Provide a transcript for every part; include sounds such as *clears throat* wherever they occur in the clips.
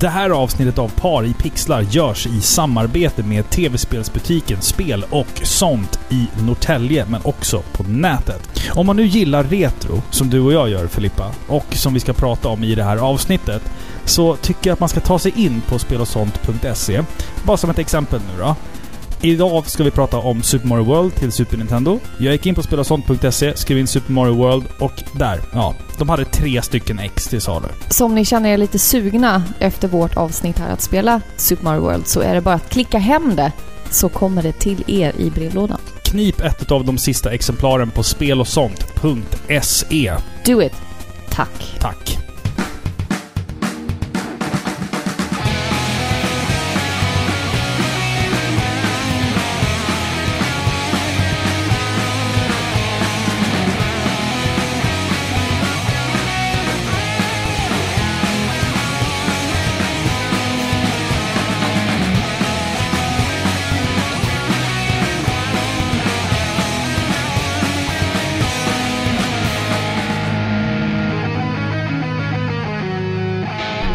Det här avsnittet av Par i pixlar görs i samarbete med tv-spelsbutiken Spel och sånt i Norrtälje, men också på nätet. Om man nu gillar retro, som du och jag gör Filippa, och som vi ska prata om i det här avsnittet, så tycker jag att man ska ta sig in på spelosont.se. Bara som ett exempel nu då. Idag ska vi prata om Super Mario World till Super Nintendo. Jag gick in på spelosont.se, skrev in Super Mario World och där, ja. De hade tre stycken X till salu. Så om ni känner er lite sugna efter vårt avsnitt här att spela Super Mario World så är det bara att klicka hem det så kommer det till er i brevlådan. Knip ett av de sista exemplaren på spelosont.se. Do it! Tack! Tack!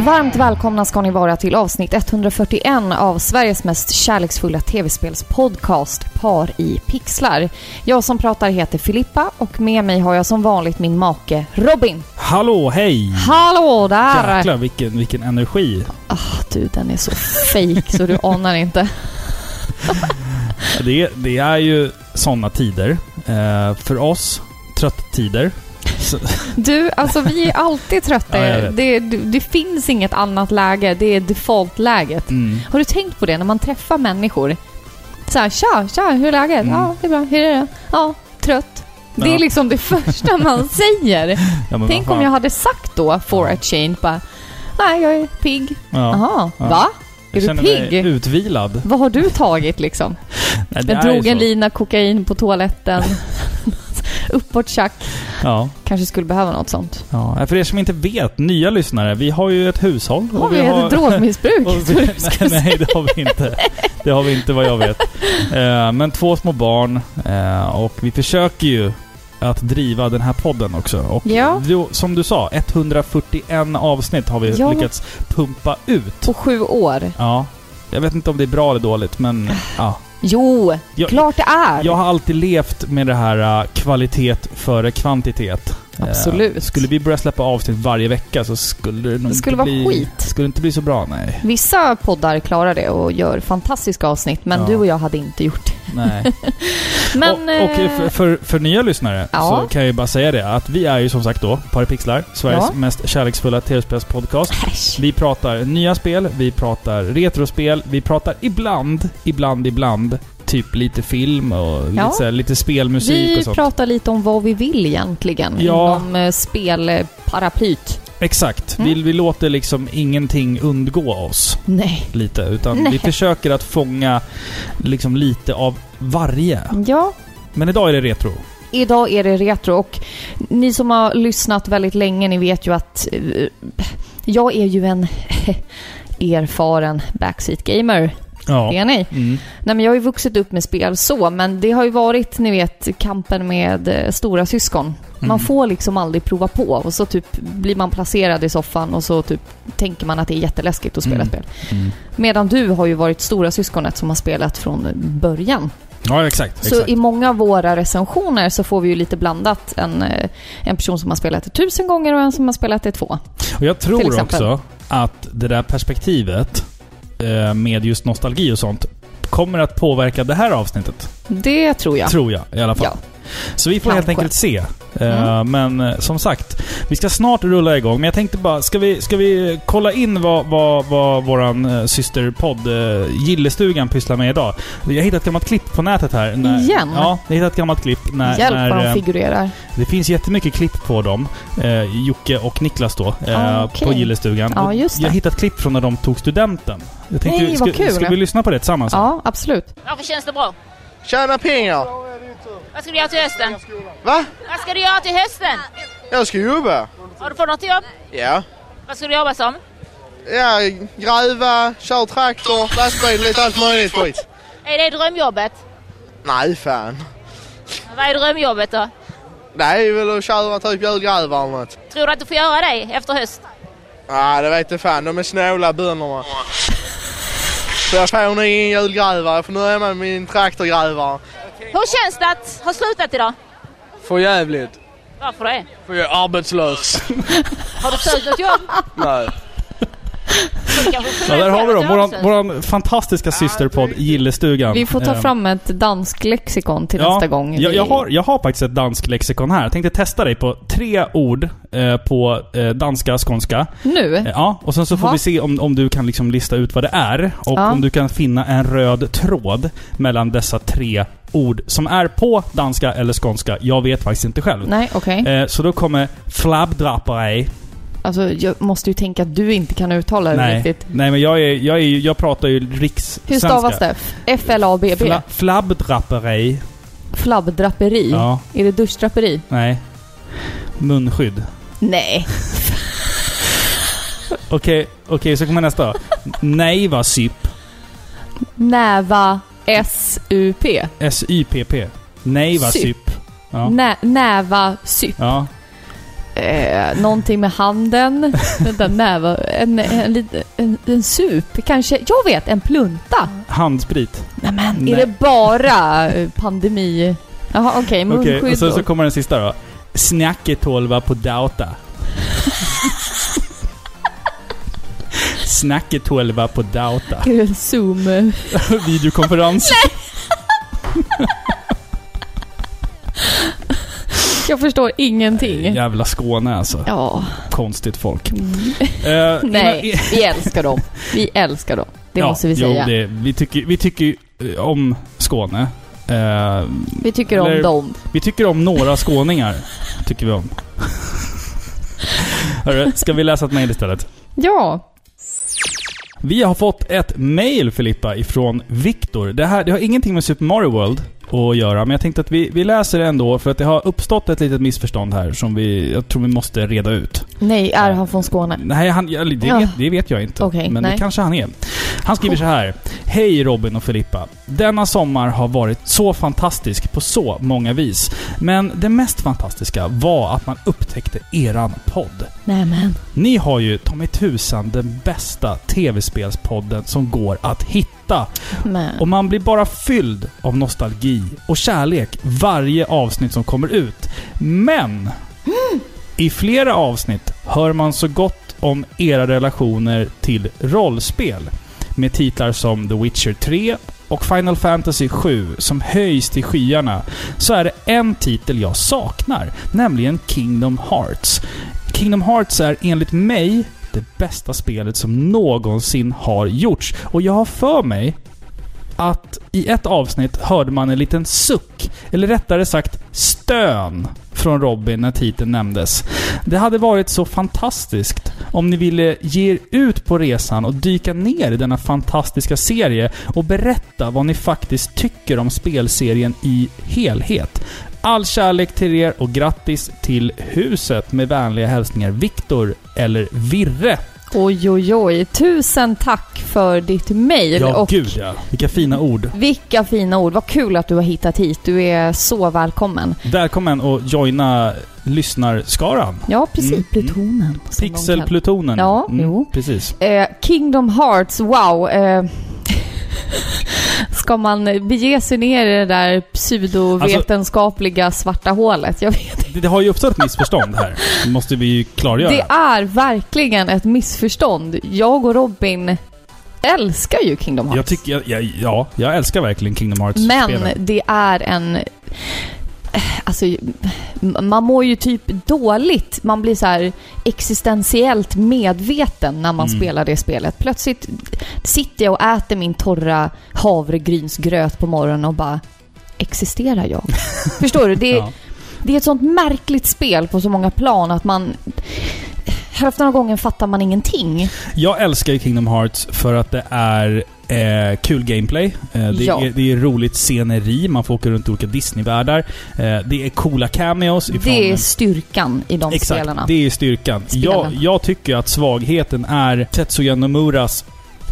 Varmt välkomna ska ni vara till avsnitt 141 av Sveriges mest kärleksfulla tv-spelspodcast Par i pixlar. Jag som pratar heter Filippa och med mig har jag som vanligt min make Robin. Hallå, hej! Hallå där! Jäklar vilken, vilken energi. Ah, du, den är så fake så du anar inte. Det, det är ju sådana tider. Eh, för oss, trött-tider. Så, Du, alltså vi är alltid trötta. *laughs* Ja, det, det, det finns inget annat läge. Det är default-läget. mm. Har du tänkt på det när man träffar människor? Så här, tja, tja, hur är läget? Mm. Ja, det är bra. Hur är det? Ja, trött. Det Ja. är liksom det första man *laughs* säger. Ja, Tänk om jag hade sagt då, for a change, bara Nej, jag är pigg. Ja. Jaha, Ja. va? Är du pigg? utvilad. Vad har du tagit liksom? *laughs* Nej, Jag drog en lina kokain på toaletten. *laughs* Uppåt tjack. Ja. Kanske skulle behöva något sånt. ja. För er som inte vet, nya lyssnare, vi har ju ett hushåll. Har vi ett drogmissbruk? *laughs* och vi, nej, nej, det har vi inte. Det har vi inte vad jag vet. Eh, men två små barn eh, och vi försöker ju att driva den här podden också. Och Ja. du, som du sa, 141 avsnitt har vi Ja. lyckats pumpa ut. På sju år. Ja. Jag vet inte om det är bra eller dåligt, men ja. Jo, Jag- klart det är. Jag har alltid levt med det här uh, kvalitet före kvantitet. Eh, Absolut. skulle vi börja släppa avsnitt varje vecka så skulle det nog Det skulle inte vara bli... skit. skulle inte bli så bra, nej. Vissa poddar klarar det och gör fantastiska avsnitt, men Ja. du och jag hade inte gjort det. Nej. *laughs* Men... och och eh, för, för, nya lyssnare Ja. så kan jag ju bara säga det att vi är ju som sagt då Paripixlar, Sveriges Ja. mest kärleksfulla tv-spelspodcast. Vi pratar nya spel, vi pratar retrospel, vi pratar ibland, ibland, ibland typ lite film och lite, Ja. så här, lite spelmusik Vi och sånt. pratar lite om vad vi vill egentligen Ja. inom eh, spelparaplyt. Exakt. Mm. Vi, vi låter liksom ingenting undgå oss Nej. lite, utan Nej. vi försöker att fånga liksom lite av varje. Ja, Men idag är det retro. idag är det retro och ni som har lyssnat väldigt länge, ni vet ju att eh, jag är ju en *laughs* erfaren backseat gamer. Ja. Det ni. Mm. Nej men jag har ju vuxit upp med spel så, men det har ju varit, ni vet, kampen med eh, stora syskon. Man Mm. får liksom aldrig prova på och så typ blir man placerad i soffan och så typ tänker man att det är jätteläskigt att spela Mm. spel. Mm. Medan du har ju varit stora syskonet som har spelat från början. Ja, exakt. Så exakt. i många av våra recensioner så får vi ju lite blandat. En, eh, en person som har spelat det tusen gånger och en som har spelat det två. Och jag tror också att det där perspektivet med just nostalgi och sånt kommer att påverka det här avsnittet. Det tror jag. Tror jag i alla fall. Ja. Så vi får helt Kanske. enkelt se. Eh, Mm. Men eh, som sagt, vi ska snart rulla igång. Men jag tänkte bara, ska vi, ska vi kolla in vad, vad, vad våran eh, systerpodd Gillestugan pysslar med idag? Jag har hittat ett gammalt klipp på nätet här. Igen? Ja, jag har hittat ett gammalt klipp. När, Hjälp vad när, de eh, figurerar. det finns jättemycket klipp på dem. Eh, Jocke och Niklas då. Eh, okej. På Gillestugan. Ja, just det. Jag har hittat klipp från när de tog studenten. Jag tänkte, Nej, ska, vad kul. ska vi lyssna på det tillsammans? Ja, absolut. Varför känns det bra? Tjäna pengar! Vad ska du göra till hösten? Va? Vad ska du göra till hösten? Jag ska jobba. Har du fått något jobb? Ja. Vad ska du jobba som? Ja, gräva, kör traktor, lastbil, lite allt möjligt skit. Är det drömjobbet? Nej, fan. Vad är drömjobbet då? Nej, väl att köra typ julgrävare eller något. Tror du att du får göra det efter höst? Nej, det vet jag fan. De är snåla bönderna. Så jag får nog ingen julgrävare för nu är man min traktorgrävare. Hur känns det att ha slutat idag? För jävligt. Varför det? För jag är arbetslös. Har du sökt något jobb? Nej. Ja, där har vi dem. Våran, fantastiska systerpodd Gillestugan. Vi får ta Eh, fram ett dansk lexikon till Ja, nästa gång. Jag, jag, har, jag har faktiskt ett dansk lexikon här. Jag tänkte testa dig på tre ord eh, på eh, danska, skånska. Nu? Eh, ja, och sen så får Jaha. vi se om, om du kan liksom lista ut vad det är. Och Ja. om du kan finna en röd tråd mellan dessa tre ord som är på danska eller skånska. Jag vet faktiskt inte själv. Nej, okej. Eh, så då kommer flabdrapare. Alltså, jag måste ju tänka att du inte kan uttala det riktigt. nej men jag, är, jag, är, jag pratar ju rikssvenska. Hur stavas det? F-L-A-B-B? Fla, flabdrapare. Flabbdraperi? Ja, Är det duschdraperi? nej. Munskydd. Nej. *laughs* Okej, okej, så kommer nästa. Nejvasyp. Näva S-U-P? S-Y-P-P. Nejvasyp. Ja. Nä, näva syp. ja. Eh, någonting med handen. Vänta, näva. En, en, en, en sup. Kanske. Jag vet, en plunta. Handsprit. Nej men, Nej. är det bara eh, pandemi? Jaha, okej. Okej, munskydd och sen och- så kommer den sista då. Snacketolva på data. Snacketolva på. Är det Zoom? *laughs* Videokonferens. *laughs* Jag förstår ingenting. Jävla Skåne alltså. Ja. Konstigt folk. Mm. Eh, *laughs* Nej, vi älskar dem. Vi älskar dem. Det Ja, måste vi jo, säga. det, vi tycker, vi tycker eh, om Skåne. Eh, Vi tycker om Eller- dem. vi tycker om några skåningar. Tycker vi om. *laughs* Hörru, ska vi läsa ett mejl istället? Ja. Vi har fått ett mail Filippa ifrån Viktor. Det här det har ingenting med Super Mario World att göra, men jag tänkte att vi, vi läser det ändå för att det har uppstått ett litet missförstånd här som vi, jag tror vi måste reda ut. Nej, är han från Skåne? Nej, han, det, vet, det vet jag inte. Okej, men det nej. kanske han är. Han skriver så här. Hej Robin och Filippa. Denna sommar har varit så fantastisk på så många vis. Men det mest fantastiska var att man upptäckte eran podd. Nämen. Ni har ju ta mig tusan den bästa tv-spelspodden som går att hitta. Men. Och man blir bara fylld av nostalgi och kärlek varje avsnitt som kommer ut. Men! I flera avsnitt hör man så gott om era relationer till rollspel. Med titlar som The Witcher 3 och Final Fantasy 7 som höjs till skyarna. Så är det en titel jag saknar, nämligen Kingdom Hearts. Kingdom Hearts är enligt mig det bästa spelet som någonsin har gjorts. Och jag har för mig att i ett avsnitt hörde man en liten suck, eller rättare sagt stön, från Robin när titeln nämndes. Det hade varit så fantastiskt om ni ville ge er ut på resan och dyka ner i denna fantastiska serie och berätta vad ni faktiskt tycker om spelserien i helhet. All kärlek till er och grattis till huset med vänliga hälsningar Viktor eller Virre. Oj, oj, oj. Tusen tack för ditt mejl. Ja, och gud ja. Vilka fina ord. vilka fina ord. Vad kul att du har hittat hit. Du är så välkommen. Välkommen att joina lyssnarskaran. Ja, precis. Mm, mm. Plutonen. Pixelplutonen. Ja, mm, jo. Precis. Eh, Kingdom Hearts, wow. Eh, *laughs* ska man bege sig ner i det där pseudovetenskapliga svarta hålet? Jag vet. Det, det har ju uppstått ett missförstånd här. Det måste vi ju klargöra. Det är verkligen ett missförstånd. Jag och Robin älskar ju Kingdom Hearts. Jag tycker, jag, jag, ja, jag älskar verkligen Kingdom Hearts Men spelen. det är en... Alltså, man mår ju typ dåligt. Man blir så här existentiellt medveten när man Mm. spelar det spelet. Plötsligt sitter jag och äter min torra havregrynsgröt på morgonen och bara Existerar jag? *laughs* Förstår du? Det är, Ja. det är ett sånt märkligt spel på så många plan att man... Hälften av gången fattar man ingenting. Jag älskar ju Kingdom Hearts för att det är eh, kul gameplay. Eh, det, Ja. är, det är roligt sceneri, man får åka runt i olika Disney-världar. Eh, det är coola cameos ifrån... Det är styrkan i de Exakt, spelarna. det är styrkan. Jag, jag tycker att svagheten är Tetsuya Nomuras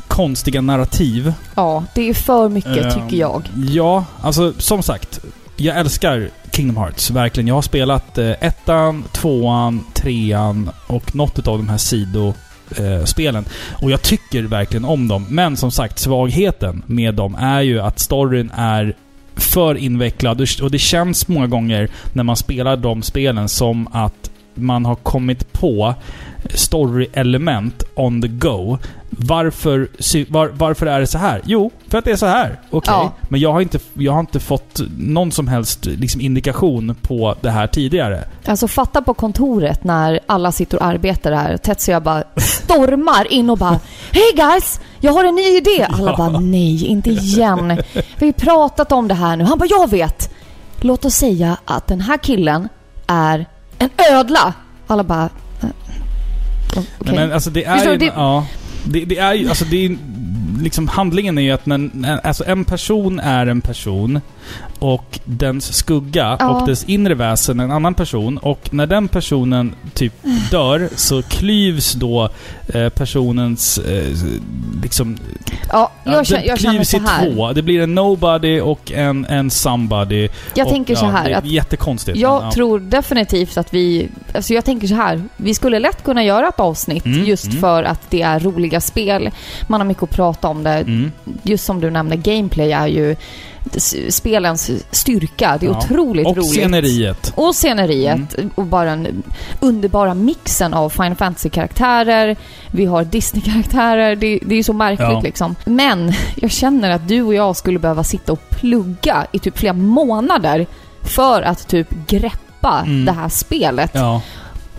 konstiga narrativ. Ja, det är för mycket Ehm, tycker jag. Ja, alltså som sagt. Jag älskar Kingdom Hearts, verkligen. Jag har spelat eh, ettan, tvåan, trean och något av de här sido eh, spelen. Och jag tycker verkligen om dem. Men som sagt, svagheten med dem är ju att storyn är för invecklad. Och det känns många gånger när man spelar de spelen som att man har kommit på story-element on the go. Varför, var, varför är det så här? Jo, för att det är så här. Okej. Ja. Men jag har, inte, jag har inte fått någon som helst liksom, indikation på det här tidigare. Alltså fatta på kontoret när alla sitter och arbetar här. Tetsuya bara stormar in och bara Hej guys! Jag har en ny idé! *laughs* Alla bara nej, inte igen. Vi har pratat om det här nu. Han bara jag vet! Låt oss säga att den här killen är en ödla. Alla bara eh, okej. Nej, men alltså det är ju... det- Ja. Det, det är ju... Alltså det är, liksom handlingen är ju att när, alltså en person är en person och dens skugga Ja. och dess inre väsen en annan person. Och när den personen typ dör så klyvs då eh, personens eh, liksom... Ja, ja, jag, känner, jag känner så i här. två. Det blir en nobody och en, en somebody. Jag och, tänker så ja, här Det är att jättekonstigt. Jag men, ja. tror definitivt att vi... Alltså jag tänker så här. Vi skulle lätt kunna göra ett avsnitt Mm, just mm. för att det är roliga spel. Man har mycket att prata om det. Mm. Just som du nämnde, gameplay är ju spelens styrka. Det är Ja. otroligt Och roligt. sceneriet. Och sceneriet. Mm. Och bara den underbara mixen av Final Fantasy-karaktärer. Vi har Disney-karaktärer. Det, det är ju så märkligt Ja. liksom. Men *laughs* jag känner att du och jag skulle behöva sitta och plugga i typ flera månader för att typ greppa Mm. det här spelet. Ja.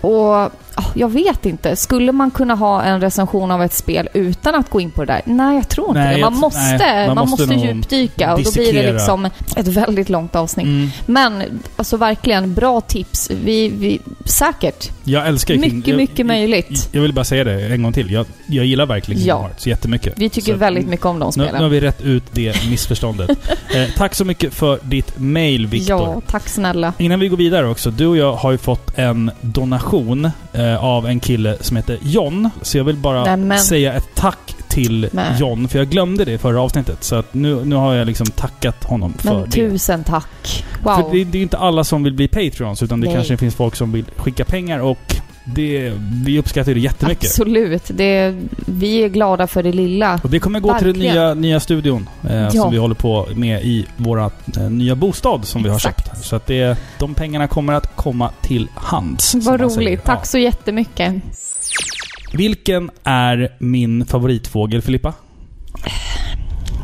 Och jag vet inte. Skulle man kunna ha en recension av ett spel utan att gå in på det där? Nej, jag tror inte Nej, det. Man jag- måste, nej, man man måste djupdyka och då blir det liksom ett väldigt långt avsnitt. Mm. Men alltså verkligen bra tips. Vi, vi, säkert. Jag älskar King- Mycket, jag, mycket möjligt. Jag vill bara säga det en gång till. Jag, jag gillar verkligen Kingdom Ja. Hearts jättemycket. Vi tycker Så- väldigt mycket om de Nu, spelen. nu har vi rätt ut det missförståndet. *laughs* eh, tack så mycket för ditt mail, Viktor. Ja, tack snälla. Innan vi går vidare också. Du och jag har ju fått en donation eh, av en kille som heter John. Så jag vill bara Nämen. säga ett tack till Nej. John. För jag glömde det i förra avsnittet. Så att nu, nu har jag liksom tackat honom för Men det. tusen tack. För Wow. det, det är inte alla som vill bli Patreons, utan det Nej. kanske finns folk som vill skicka pengar och det, vi uppskattar det jättemycket. Absolut. Det, vi är glada för det lilla. Och det kommer gå till Verkligen. den nya, nya studion eh, Ja. som vi håller på med i vår eh, nya bostad som vi har Exakt. köpt. Så att det, de pengarna kommer att komma till hands. Vad roligt. Tack Ja. så jättemycket. Vilken är min favoritfågel, Filippa?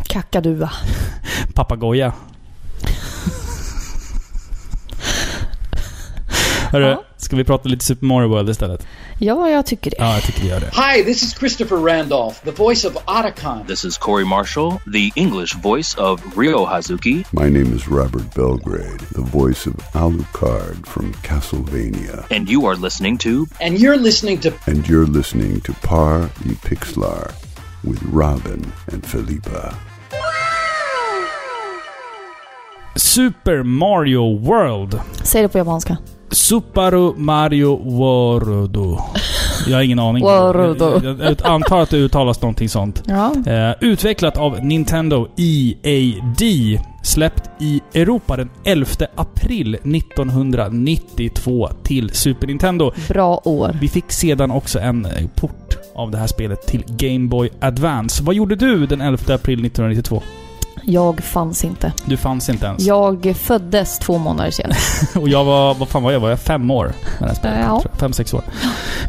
Kakadua. *laughs* Papagoja. *laughs* Hörru, Ja. Ska vi prata lite Super Mario World istället? Ja, jag tycker det. Ja, jag tycker vi gör det. Hi, this is Christopher Randolph, the voice of Otacon. This is Corey Marshall, the English voice of Ryo Hazuki. My name is Robert Belgrade, the voice of Alucard from Castlevania. And you are listening to And you're listening to And you're listening to Par y Pixlar with Robin and Felipa. Super Mario World. Säg det på japanska. Super Mario World. Jag har ingen aning. World. Jag, jag, jag antar att det uttalas någonting sånt. Ja. Eh, utvecklat av Nintendo EAD. Släppt i Europa den 11 april 1992 till Super Nintendo. Bra år. Vi fick sedan också en eh, port av det här spelet till Game Boy Advance. Vad gjorde du den 11 april 1992? Jag fanns inte. Du fanns inte ens. Jag föddes två månader senare. *laughs* Och jag var, vad fan var jag? Var jag fem år? Här spelet, Ja. Fem, sex år.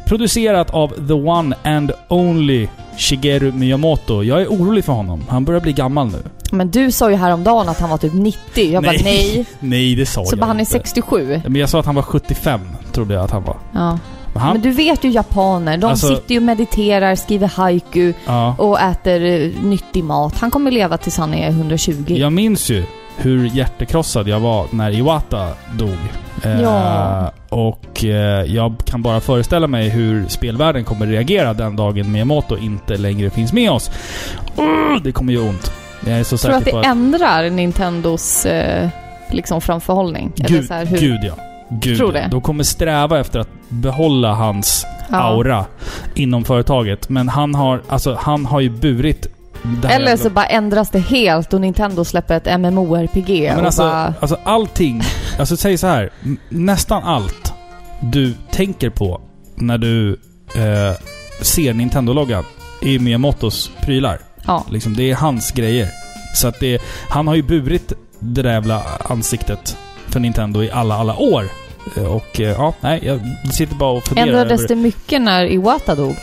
Producerat av the one and only Shigeru Miyamoto. Jag är orolig för honom. Han börjar bli gammal nu. Men du sa ju häromdagen att han var typ 90. Jag bara nej. *laughs* Nej, det sa Så jag bara han är inte. 67. Men jag sa att han var 75, trodde jag att han var. Ja. Han... Men du vet ju japaner. De Alltså- sitter ju och mediterar, skriver haiku ja. och äter eh, nyttig mat. Han kommer leva tills han är 120. Jag minns ju hur hjärtekrossad jag var när Iwata dog. Eh, Ja. och eh, jag kan bara föreställa mig hur spelvärlden kommer reagera den dagen Miyamoto inte längre finns med oss. Uh, det kommer göra ont. Jag är så Tror du att det att... ändrar Nintendos eh, liksom framförhållning? Eller Gud, så här, hur... gud ja. Gud, Tror det? De kommer sträva efter att behålla hans Ja. aura inom företaget. Men han har, alltså, han har ju burit Eller så bara ändras det helt och Nintendo släpper ett MMORPG Ja, men och alltså, bara... alltså allting, alltså säg så här. Nästan allt du tänker på när du eh, ser Nintendo-loggan är Miyamotos prylar. Ja. Liksom, det är hans grejer. Så att det, han har ju burit det där jävla ansiktet för Nintendo i alla, alla år. Eh, Och eh, ja, nej, jag sitter bara och funderar Ändrades över... det mycket när Iwata dog?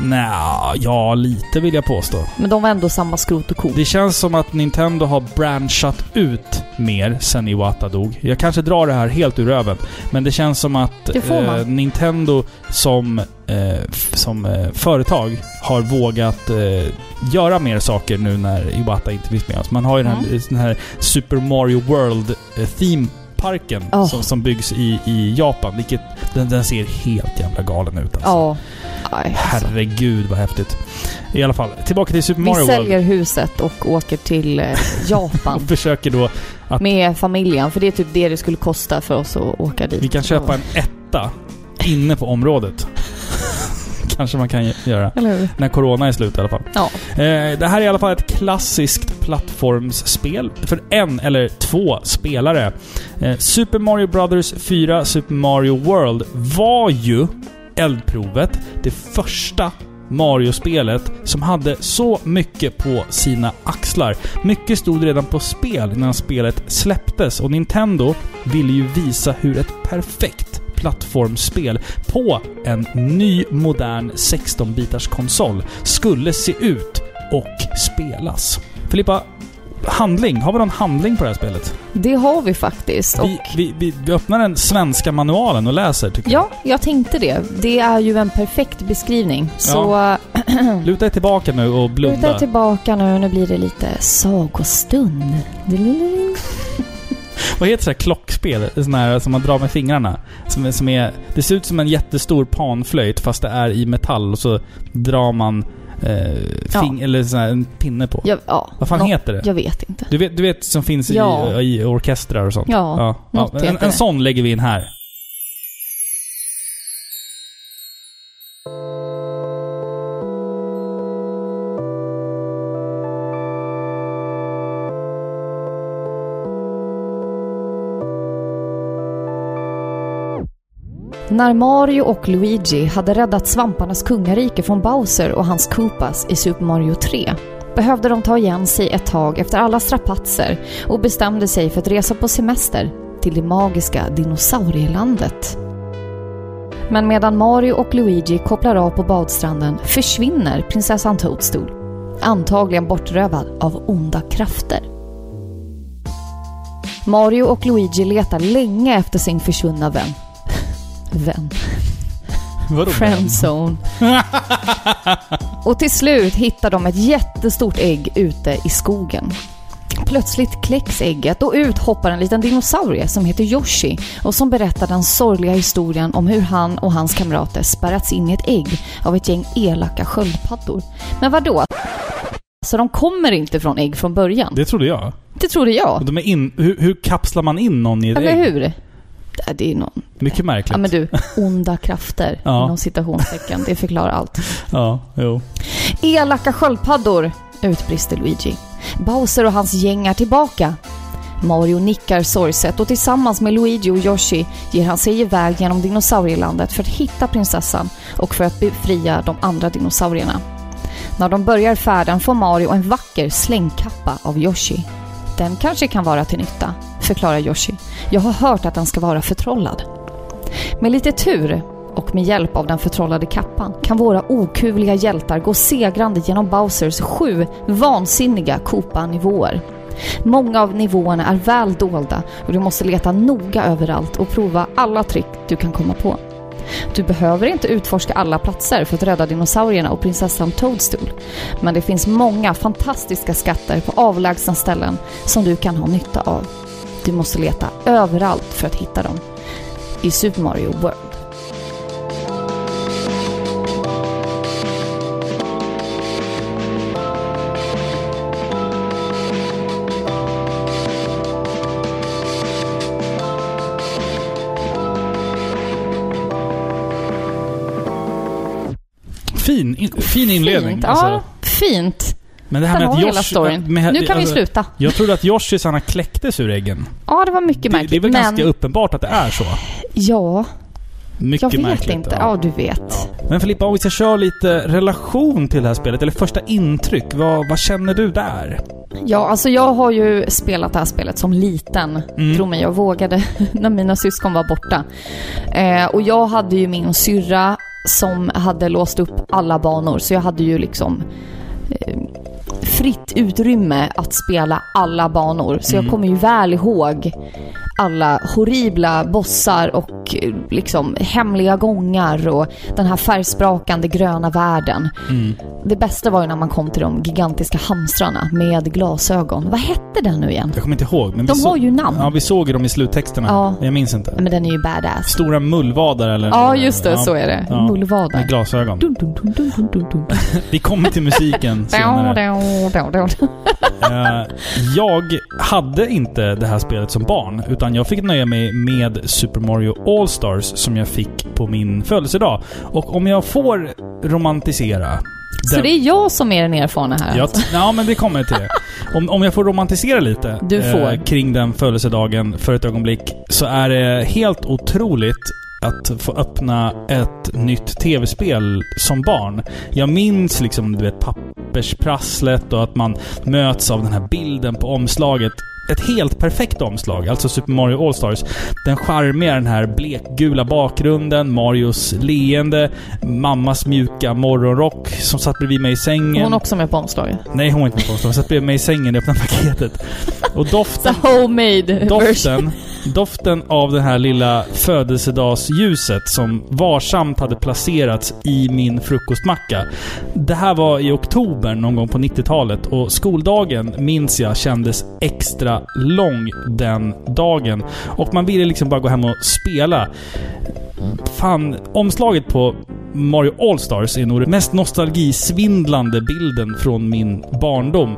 Nja, ja, lite vill jag påstå. Men de var ändå samma skrot och ko. Det känns som att Nintendo har branchat ut mer sen Iwata dog. Jag kanske drar det här helt ur röven, men det känns som att eh, Nintendo som, eh, som eh, företag har vågat eh, göra mer saker nu när Iwata inte finns med oss. Man har ju den, här, den här Super Mario World eh, Theme Parken Oh. som, som byggs i, i Japan, vilket den, den ser helt jävla galen ut alltså. Ja. Aj, alltså. Herregud vad häftigt. I alla fall, tillbaka till Super Vi Mario World. säljer huset och åker till eh, *laughs* Japan Och försöker då att med familjen. För det är typ det det skulle kosta för oss att åka dit. vi kan köpa en etta inne på området. *laughs* Kanske man kan göra. När Corona är slut i alla fall. Ja. Eh, det här är i alla fall ett klassiskt plattformsspel för en eller två spelare. Eh, Super Mario Brothers 4 Super Mario World var ju eldprovet, det första Mario-spelet som hade så mycket på sina axlar. Mycket stod redan på spel innan spelet släpptes och Nintendo ville ju visa hur ett perfekt plattformsspel på en ny modern 16-bitars konsol skulle se ut och spelas. Filippa, handling. Har vi någon handling på det här spelet? Det har vi faktiskt. Vi, vi, vi, vi öppnar den svenska manualen och läser, tycker ja, jag tänkte det. Det är ju en perfekt beskrivning. Så jag. *clears throat* Luta dig tillbaka nu och luta blunda. tillbaka nu. Nu blir det lite sagostund. Vad heter det här klockspel? Sån här som man drar med fingrarna. Som som är, det ser ut som en jättestor panflöjt fast det är i metall och så drar man eh, fing, eller sån här, en pinne på. Ja, ja. Vad fan Nå- heter det? Jag vet inte. Du vet, du vet som finns Ja. i, i orkestrar och sånt? Ja, något En, en sån lägger vi in här. När Mario och Luigi hade räddat svamparnas kungarike från Bowser och hans Koopas i Super Mario 3 behövde de ta igen sig ett tag efter alla strapatser och bestämde sig för att resa på semester till det magiska dinosaurielandet. Men medan Mario och Luigi kopplar av på badstranden försvinner prinsessan Toadstool, antagligen bortrövad av onda krafter. Mario och Luigi letar länge efter sin försvunna vän. Vän. Vadå? Friendzone. Och till slut hittar de ett jättestort ägg ute i skogen. Plötsligt kläcks ägget och ut hoppar en liten dinosaurie som heter Yoshi och som berättar den sorgliga historien om hur han och hans kamrater spärrats in i ett ägg av ett gäng elaka sköldpaddor. Men vad då? Så de kommer inte från ägg från början? Det trodde jag. Det trodde jag. De är in, hur, hur kapslar man in någon i ett Eller ägg? hur? Det- Det är någon... Mycket märkligt. Ja men du, onda krafter *laughs* Ja. inom citationstecken. Det förklarar allt. Ja, jo. Elaka sköldpaddor, utbrister Luigi. Bowser och hans gäng är tillbaka. Mario nickar sorgset och tillsammans med Luigi och Yoshi ger han sig iväg genom dinosaurielandet för att hitta prinsessan och för att befria de andra dinosaurierna. När de börjar färden får Mario en vacker slängkappa av Yoshi. Den kanske kan vara till nytta, förklarar Yoshi. Jag har hört att den ska vara förtrollad. Med lite tur och med hjälp av den förtrollade kappan kan våra okuvliga hjältar gå segrande genom Bowsers sju vansinniga Koopa-nivåer. Många av nivåerna är väl dolda och du måste leta noga överallt och prova alla trick du kan komma på. Du behöver inte utforska alla platser för att rädda dinosaurierna och prinsessan Toadstool. Men det finns många fantastiska skatter på avlägsna ställen som du kan ha nytta av. Du måste leta överallt för att hitta dem. I Super Mario World. Fin, in, fin inledning. Fint. alltså. Ja, fint. Men det här med att vi storyn. med- Nu kan vi alltså, sluta. Jag trodde att Yoshis kläcktes ur äggen. Ja, det var mycket Det, märkligt. det är väl men, ganska uppenbart att det är så? Ja. Mycket Jag vet märkligt. inte. Ja, du vet. Ja. Men Filippa, om vi ska köra lite relation till det här spelet, eller första intryck. Vad, vad känner du där? Ja, alltså jag har ju spelat det här spelet som liten. Mm. Tro mig, jag vågade *laughs* när mina syskon var borta. Eh, och jag hade ju min syrra som hade låst upp alla banor, så jag hade ju liksom eh, fritt utrymme att spela alla banor. Så Mm. jag kommer ju väl ihåg alla horribla bossar och eh, liksom hemliga gångar och den här färgsprakande gröna världen. Mm. Det bästa var ju när man kom till de gigantiska hamstrarna med glasögon. Vad hette den nu igen? Jag kommer inte ihåg. Men De har ju namn. Ja, vi såg ju dem i sluttexterna. Ja. Jag minns inte. Men den är ju badass. Stora mullvadar eller? Ja, just det. Så är det. Ja. Mullvadar. Med glasögon. Dun, dun, dun, dun, dun, dun, dun. *laughs* Vi kommer till musiken *laughs* senare. Eh, jag hade inte det här spelet som barn, utan jag fick nöja mig med Super Mario All-Stars som jag fick på min födelsedag. Och om jag får romantisera... Så den- det är jag som är den erfarna här Ja, alltså. ja, men vi kommer till det. Om, om jag får romantisera lite eh, Du får. kring den födelsedagen för ett ögonblick så är det helt otroligt att få öppna ett nytt tv-spel som barn. Jag minns liksom, du vet, pappersprasslet och att man möts av den här bilden på omslaget. Ett helt perfekt omslag, alltså Super Mario All-Stars. Den charmiga, den här blekgula bakgrunden, Marios leende, mammas mjuka morgonrock som satt bredvid mig i sängen. Hon är också med på omslaget. Nej, hon var inte med på omslaget. Hon satt bredvid mig i sängen och öppnade paketet. Och doften... *laughs* The homemade version. Doften, av det här lilla födelsedagsljuset som varsamt hade placerats i min frukostmacka. Det här var i oktober någon gång på 90-talet och skoldagen minns jag kändes extra lång den dagen. Och man ville liksom bara gå hem och spela. Fan, omslaget på Mario All-Stars är nog den mest nostalgisvindlande bilden från min barndom.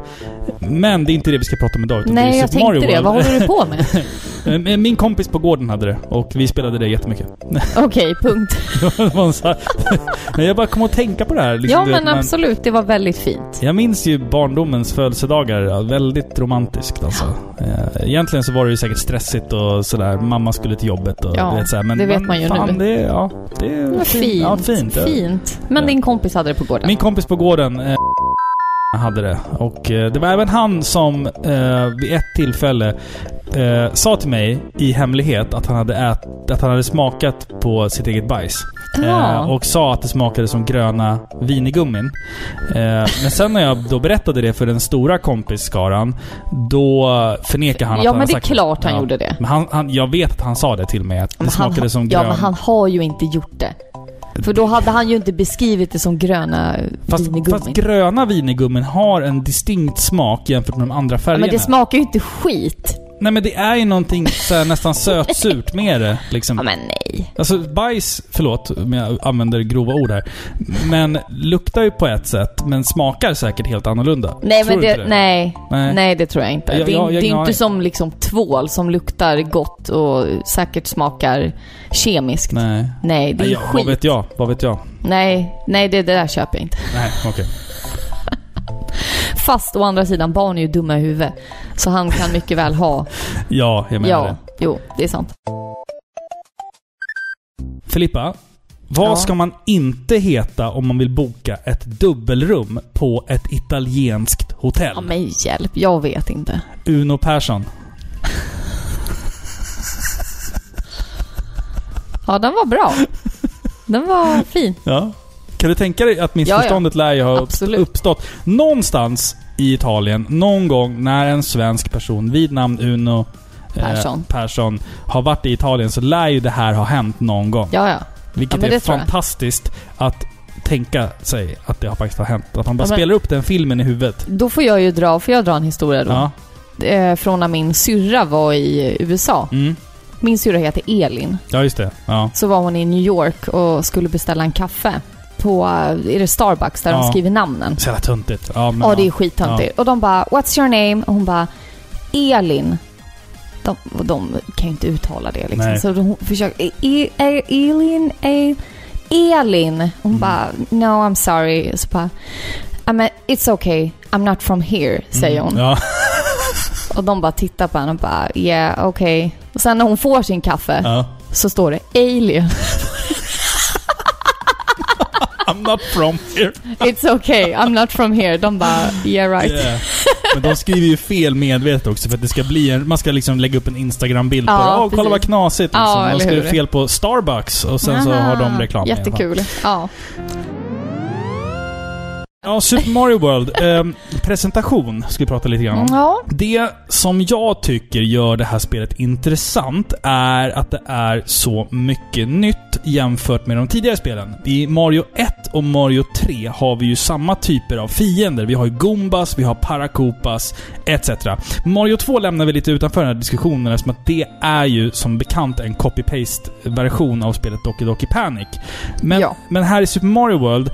Men det är inte det vi ska prata om idag. utan det är Nej, jag Mario tänkte det. World. Vad håller du på med? *laughs* Eh, Min kompis på gården hade det och vi spelade det jättemycket. *laughs* Okej, punkt. Det här- *laughs* Men jag bara kom att tänka på det här. liksom, Ja, men absolut. Det var väldigt fint. Jag minns ju barndomens födelsedagar. Väldigt romantiskt alltså. Eh, Egentligen så var det ju säkert stressigt och sådär. Mamma skulle till jobbet och Ja, vet, så här, men det vet man ju fan, nu. Det, ja, det är Det fint. Ja, fint. Ja. Fint. Men Ja. din kompis hade det på gården. Min kompis på gården eh, hade det. Och eh, det var även han som eh, vid ett tillfälle eh, sa till mig i hemlighet att han hade, ät, att han hade smakat på sitt eget bajs. Ja. Eh, och sa att det smakade som gröna vinigummin. Eh, men sen när jag då berättade det för den stora kompisskaran, då förnekade han att ja, han men hade det är sagt klart han Ja. gjorde det. Men han, han, jag vet att han sa det till mig, att det Men han, smakade som ja, grön... men han har ju inte gjort det. För då hade han ju inte beskrivit det som gröna Fast, vinigummin. fast gröna vinigummin har en distinkt smak jämför med de andra ja, färgerna. men det smakar ju inte skit. Nej men det är ju någonting så nästan sötsurt med det. Liksom. Ja, men nej. Alltså bajs, förlåt om jag använder grova ord här. Men luktar ju på ett sätt, men smakar säkert helt annorlunda. Nej, Tror men det, inte nej. Nej. nej. det tror jag inte. Jag- det är, jag- jag- det är inte som liksom tvål som luktar gott och säkert smakar kemiskt. Nej, Nej. det är ja, skit. vad vet jag? Vad vet jag? Nej, nej det, det där köper jag inte. Nej, okej. Fast å andra sidan, barn är ju dumma i huvudet. Så han kan mycket väl ha... *laughs* Ja, jag menar ja, det. jo, det är sant. Filippa, vad Ja. ska man inte heta om man vill boka ett dubbelrum på ett italienskt hotell? Ja, men hjälp, jag vet inte. Uno Persson. Ja, den var bra. Den var fin. Ja. Kan du tänka dig att missförståndet lär ju ha Absolut. uppstått någonstans i Italien, någon gång när en svensk person vid namn Uno eh, Persson. Persson har varit i Italien så lär ju det här ha hänt någon gång. Ja, ja. Vilket Ja, är fantastiskt att tänka sig att det har faktiskt har hänt. Att man bara Ja, spelar upp den filmen i huvudet. Då får jag ju dra, får jag dra en historia då? Ja. Eh, från när min syrra var i USA. Mm. Min syrra heter Elin. ja, just det. Ja. Så var hon i New York och skulle beställa en kaffe. På, är det Starbucks där Ja. de skriver namnen? Så jävla töntigt. Ja, men, Ja, det är skittöntigt. Och de bara, what's your name? Och hon bara, Elin. De, och de kan ju inte uttala det liksom. Nej. Så hon försöker, e, e, Elin, e, Elin. Hon Mm. bara, no I'm sorry. Så bara, I mean, it's okay, I'm not from here, säger hon. Mm. Ja. *laughs* Och de bara tittar på henne och bara, yeah, okej. Och sen när hon får sin kaffe ja. så står det alien. *laughs* I'm not from here. It's okay, I'm not from here. De bara, yeah right. Yeah. Men de skriver ju fel medvetet också för att det ska bli en... Man ska liksom lägga upp en Instagram-bild på Ja, det. Åh, kolla precis. vad knasigt liksom. Ja, de skriver hur? fel på Starbucks och sen så har de reklam. Jättekul. Ja. Ja, Super Mario World. *laughs* Eh, presentation ska vi prata lite grann om. Ja. Det som jag tycker gör det här spelet intressant är att det är så mycket nytt jämfört med de tidigare spelen. I Mario 1 och Mario 3 har vi ju samma typer av fiender. Vi har ju Goombas, vi har Paracopas, etc. Mario 2 lämnar vi lite utanför den här diskussionen eftersom att det är ju som bekant en copy-paste-version av spelet Doki Doki Panic. Men, Ja. men här i Super Mario World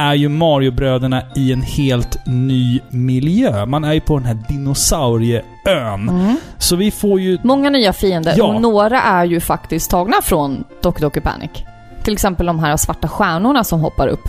är ju Mario-bröderna i en helt ny miljö. Man är ju på den här dinosaurieön. Mm. Så vi får ju... Många nya fiender Ja. och några är ju faktiskt tagna från Doki Doki Panic. Till exempel de här svarta stjärnorna som hoppar upp.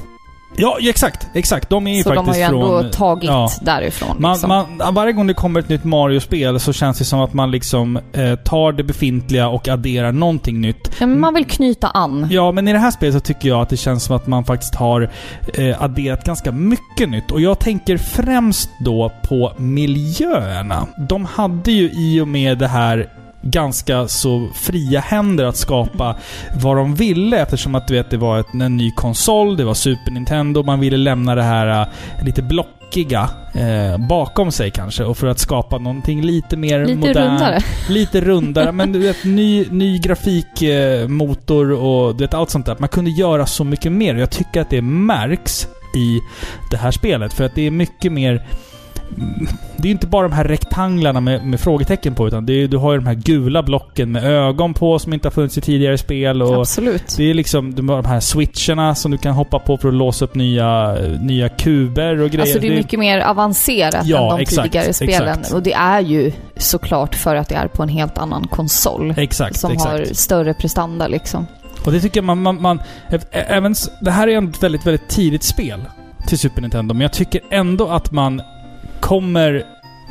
Ja, exakt. Exakt. De är ju Så de har faktiskt ju ändå från... tagit ja. därifrån. Man, liksom. man, varje gång det kommer ett nytt Mario-spel så känns det som att man liksom eh, tar det befintliga och adderar någonting nytt. Ja, men man vill knyta an. Ja, men i det här spelet så tycker jag att det känns som att man faktiskt har eh, adderat ganska mycket nytt. Och jag tänker främst då på miljöerna. De hade ju i och med det här ganska så fria händer att skapa vad de ville eftersom att du vet, det var ett, en ny konsol, det var Super Nintendo, man ville lämna det här eh, lite blockiga eh, bakom sig kanske och för att skapa någonting lite mer Lite modernt. rundare. Lite rundare, men du vet ny, ny grafikmotor eh, motor och du vet allt sånt där. Man kunde göra så mycket mer. Jag tycker att det märks i det här spelet. För att det är mycket mer... Det är inte bara de här rektanglarna med, med frågetecken på, utan är, du har ju de här gula blocken med ögon på som inte har funnits i tidigare spel. Och Absolut. det är liksom de, de här switcherna som du kan hoppa på för att låsa upp nya, nya kuber och grejer. Alltså det är mycket mer avancerat Ja, än de exakt, tidigare spelen. exakt. Och det är ju såklart för att det är på en helt annan konsol. Exakt, som exakt. har större prestanda liksom. Och det tycker jag man... man, man även, det här är ändå ett väldigt, väldigt tidigt spel till Super Nintendo, men jag tycker ändå att man kommer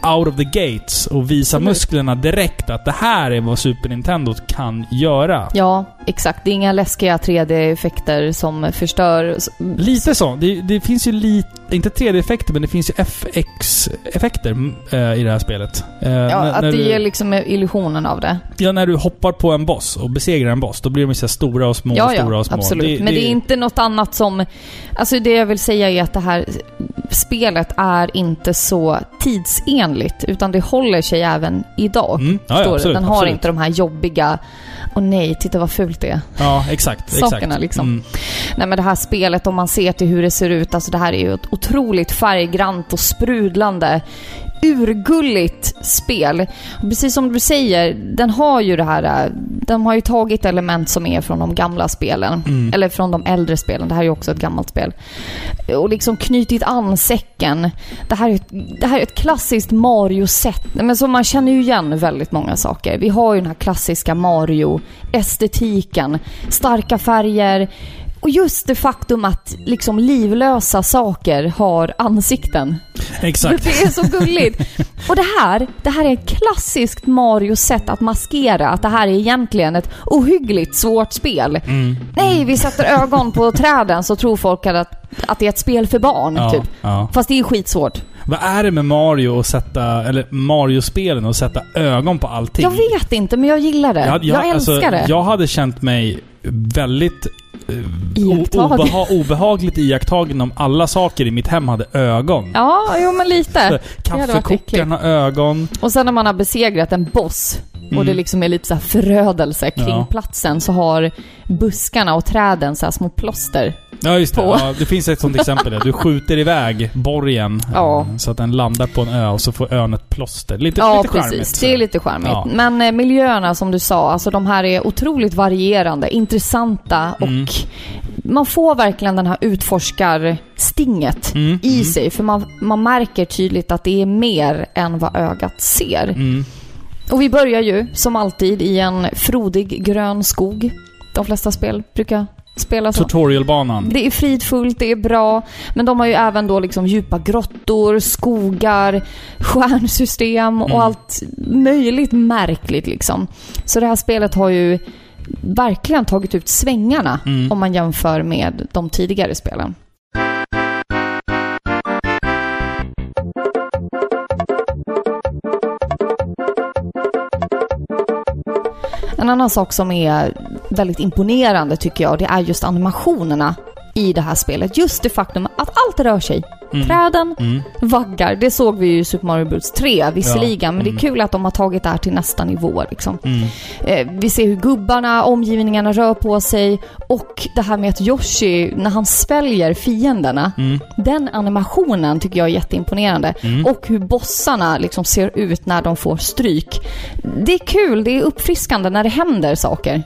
out of the gates och visar Absolut. musklerna direkt att det här är vad Super Nintendo kan göra. Ja, exakt. Det är inga läskiga 3D-effekter som förstör. Lite så. Det, det finns ju lite... Inte 3D-effekter, men det finns ju FX-effekter mm, eh, i det här spelet. Eh, Ja, när- att när det du- ger liksom illusionen av det. Ja, när du hoppar på en boss och besegrar en boss, då blir de så här stora och små, ja, stora ja, och små. absolut. Men det är inte något annat som... Alltså det jag vill säga är att det här spelet är inte så tidsenligt, utan det håller sig även idag. Mm, ja, ja, absolut, Den har absolut. inte de här jobbiga... Åh nej, titta vad fult det är. Ja, exakt. Sakerna exakt. liksom. Mm. Nej men det här spelet, om man ser till hur det ser ut, alltså det här är ju ett otroligt färggrant och sprudlande urgulligt spel. Och precis som du säger, den har ju det här... äh, De har ju tagit element som är från de gamla spelen. Mm. Eller från de äldre spelen. Det här är ju också ett gammalt spel. Och liksom knutit an säcken. Det här är ett, det här är ett klassiskt Mario-sätt. Men så man känner ju igen väldigt många saker. Vi har ju den här klassiska Mario-estetiken. Starka färger. Och just det faktum att liksom livlösa saker har ansikten. Exakt. Det är så gulligt. Och det här, det här är ett klassiskt Mario-sätt att maskera att det här är egentligen ett ohyggligt svårt spel. Mm. Nej, vi sätter ögon på träden så tror folk att, att det är ett spel för barn, Ja, typ. ja. Fast det är skitsvårt. Vad är det med Mario att sätta, eller Mario-spelen och sätta ögon på allting? Jag vet inte, men jag gillar det. Jag, älskar alltså, det. Jag hade känt mig väldigt eh, obeha obehagligt iakttagen om alla saker i mitt hem hade ögon. Ja, jo men lite. Kaffekokaren har ögon. Och sen när man har besegrat en boss och Mm. det liksom är lite så förödelse kring Ja. platsen så har buskarna och träden så här små plåster. Ja, just det. På. Ja, det finns ett sånt exempel. där. Du skjuter iväg borgen Ja. eh, så att den landar på en ö och så får ön ett plåster. Lite, Ja, lite charmigt. precis. Det är lite charmigt. Ja. Men eh, miljöerna som du sa, alltså de här är otroligt varierande, intressanta och Mm. man får verkligen den här utforskarstinget Mm, i mm, sig. För man, man märker tydligt att det är mer än vad ögat ser. mm. Och vi börjar ju, som alltid, i en frodig grön skog. De flesta spel brukar spela så. Tutorialbanan. Det är fridfullt, det är bra, men de har ju även då liksom djupa grottor, skogar, stjärnsystem och Mm. allt möjligt märkligt liksom. Så det här spelet har ju verkligen tagit ut svängarna Mm. om man jämför med de tidigare spelen. En annan sak som är väldigt imponerande tycker jag, det är just animationerna i det här spelet. Just det faktum att allt rör sig. Mm. Träden Mm. vaggar. Det såg vi ju i Super Mario Bros 3 visserligen, Ja, men det mm. är kul att de har tagit det här till nästa nivå liksom. Mm. Eh, vi ser hur gubbarna, omgivningarna rör på sig och det här med att Yoshi, när han sväljer fienderna, Mm. den animationen tycker jag är jätteimponerande. Mm. Och hur bossarna liksom ser ut när de får stryk. Det är kul, det är uppfriskande när det händer saker.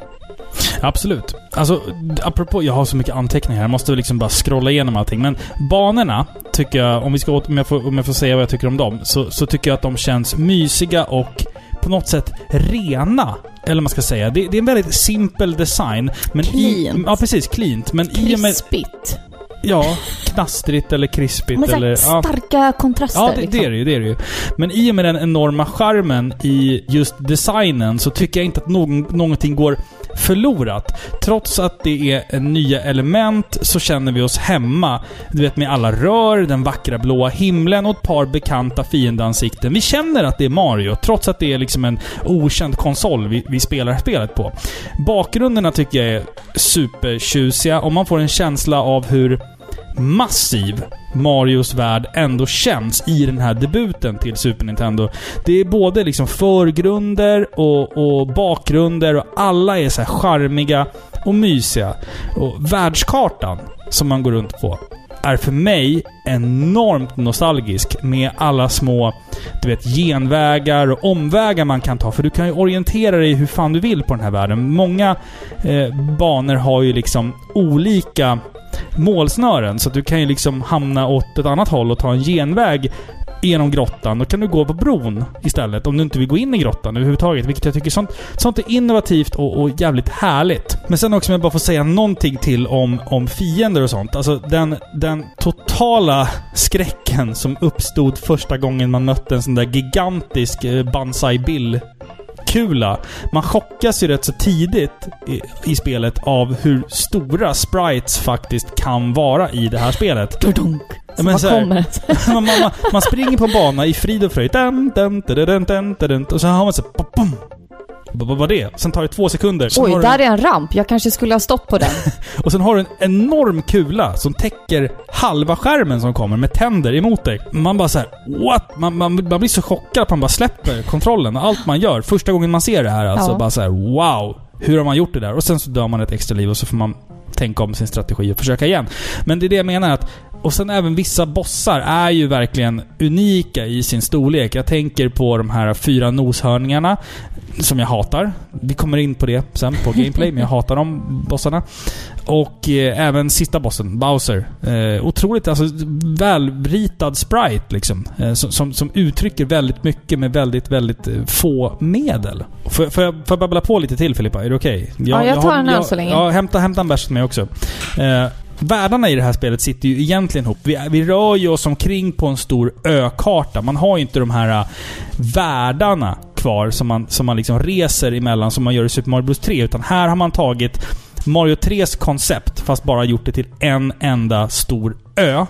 Absolut. Alltså, apropå, jag har så mycket anteckningar här. Jag måste liksom bara scrolla igenom allting. Men banorna, tycker jag, om, vi ska, åt- om, jag får, om jag får säga vad jag tycker om dem, så, så tycker jag att de känns mysiga och på något sätt rena. Eller man ska säga. Det, det är en väldigt simpel design. Men I, Cleant. ja, precis. Cleant. Men i. Krispigt. Ja, knastrigt eller krispigt så eller... Ja. starka kontraster. Ja, det, liksom. det är det ju. Det är det ju. Men i och med den enorma charmen i just designen så tycker jag inte att någon, någonting går förlorat. Trots att det är nya element så känner vi oss hemma. Du vet med alla rör, den vackra blåa himlen och ett par bekanta fiendeansikten. Vi känner att det är Mario, trots att det är liksom en okänd konsol vi, vi spelar spelet på. Bakgrunderna tycker jag är supertjusiga och man får en känsla av hur massiv Marios värld ändå känns i den här debuten till Super Nintendo. Det är både liksom förgrunder och, och bakgrunder och alla är så här charmiga och mysiga. Och världskartan som man går runt på är för mig enormt nostalgisk med alla små, du vet, genvägar och omvägar man kan ta. För du kan ju orientera dig hur fan du vill på den här världen. Många eh, banor har ju liksom olika målsnören. Så att du kan ju liksom hamna åt ett annat håll och ta en genväg genom grottan. Då kan du gå på bron istället om du inte vill gå in i grottan överhuvudtaget. Vilket jag tycker sånt, sånt är innovativt och, och jävligt härligt. Men sen också om jag bara får säga någonting till om, om fiender och sånt. Alltså den, den totala skräcken som uppstod första gången man mötte en sån där gigantisk eh, Banzai Bill kula. Man chockas ju rätt så tidigt i, i spelet av hur stora sprites faktiskt kan vara i det här spelet. Dudunk. Ja, men så här- *laughs* man, man, man, springer på en bana i frid och fröjd. Och så har man så här. Vad var det? Sen tar det två sekunder. Sen Oj, där är en ramp. Jag kanske skulle ha stått på den. *laughs* och sen har du en enorm kula som täcker halva skärmen som kommer med tänder emot dig. Man bara så här, what? Man, man, man blir så chockad att man bara släpper kontrollen och allt man gör. Första gången man ser det här alltså. Ja. Bara så här, wow! Hur har man gjort det där? Och sen så dör man ett extra liv och så får man tänka om sin strategi och försöka igen. Men det är det jag menar att och sen även vissa bossar är ju verkligen unika i sin storlek. Jag tänker på de här fyra noshörningarna som jag hatar. Vi kommer in på det sen på Gameplay, men jag hatar de bossarna. Och eh, även sista bossen, Bowser. Eh, otroligt alltså välritad sprite liksom. Eh, som, som, som uttrycker väldigt mycket med väldigt, väldigt eh, få medel. Får, får, jag, får jag babbla på lite till Filippa? Är det okej? Ja, jag tar har- en öl jag- så länge. Ja, hämta, hämta en bärs till mig också. Eh, Världarna i det här spelet sitter ju egentligen ihop. Vi, vi rör ju oss omkring på en stor ökarta. Man har ju inte de här äh, världarna kvar som man, som man liksom reser emellan som man gör i Super Mario Bros 3. Utan här har man tagit Mario 3s koncept, fast bara gjort det till en enda stor ö.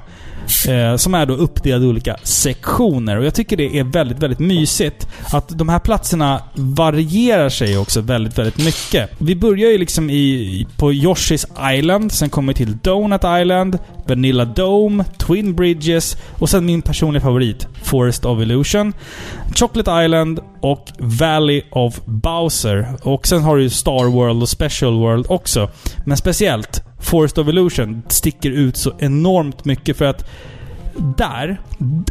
Eh, som är då uppdelad i olika sektioner. Och jag tycker det är väldigt, väldigt mysigt att de här platserna varierar sig också väldigt, väldigt mycket. Vi börjar ju liksom i, på Yoshi's Island, sen kommer vi till Donut Island, Vanilla Dome, Twin Bridges och sen min personliga favorit, Forest of Illusion, Chocolate Island och Valley of Bowser. Och sen har du ju Star World och Special World också. Men speciellt Forest of Illusion sticker ut så enormt mycket för att där,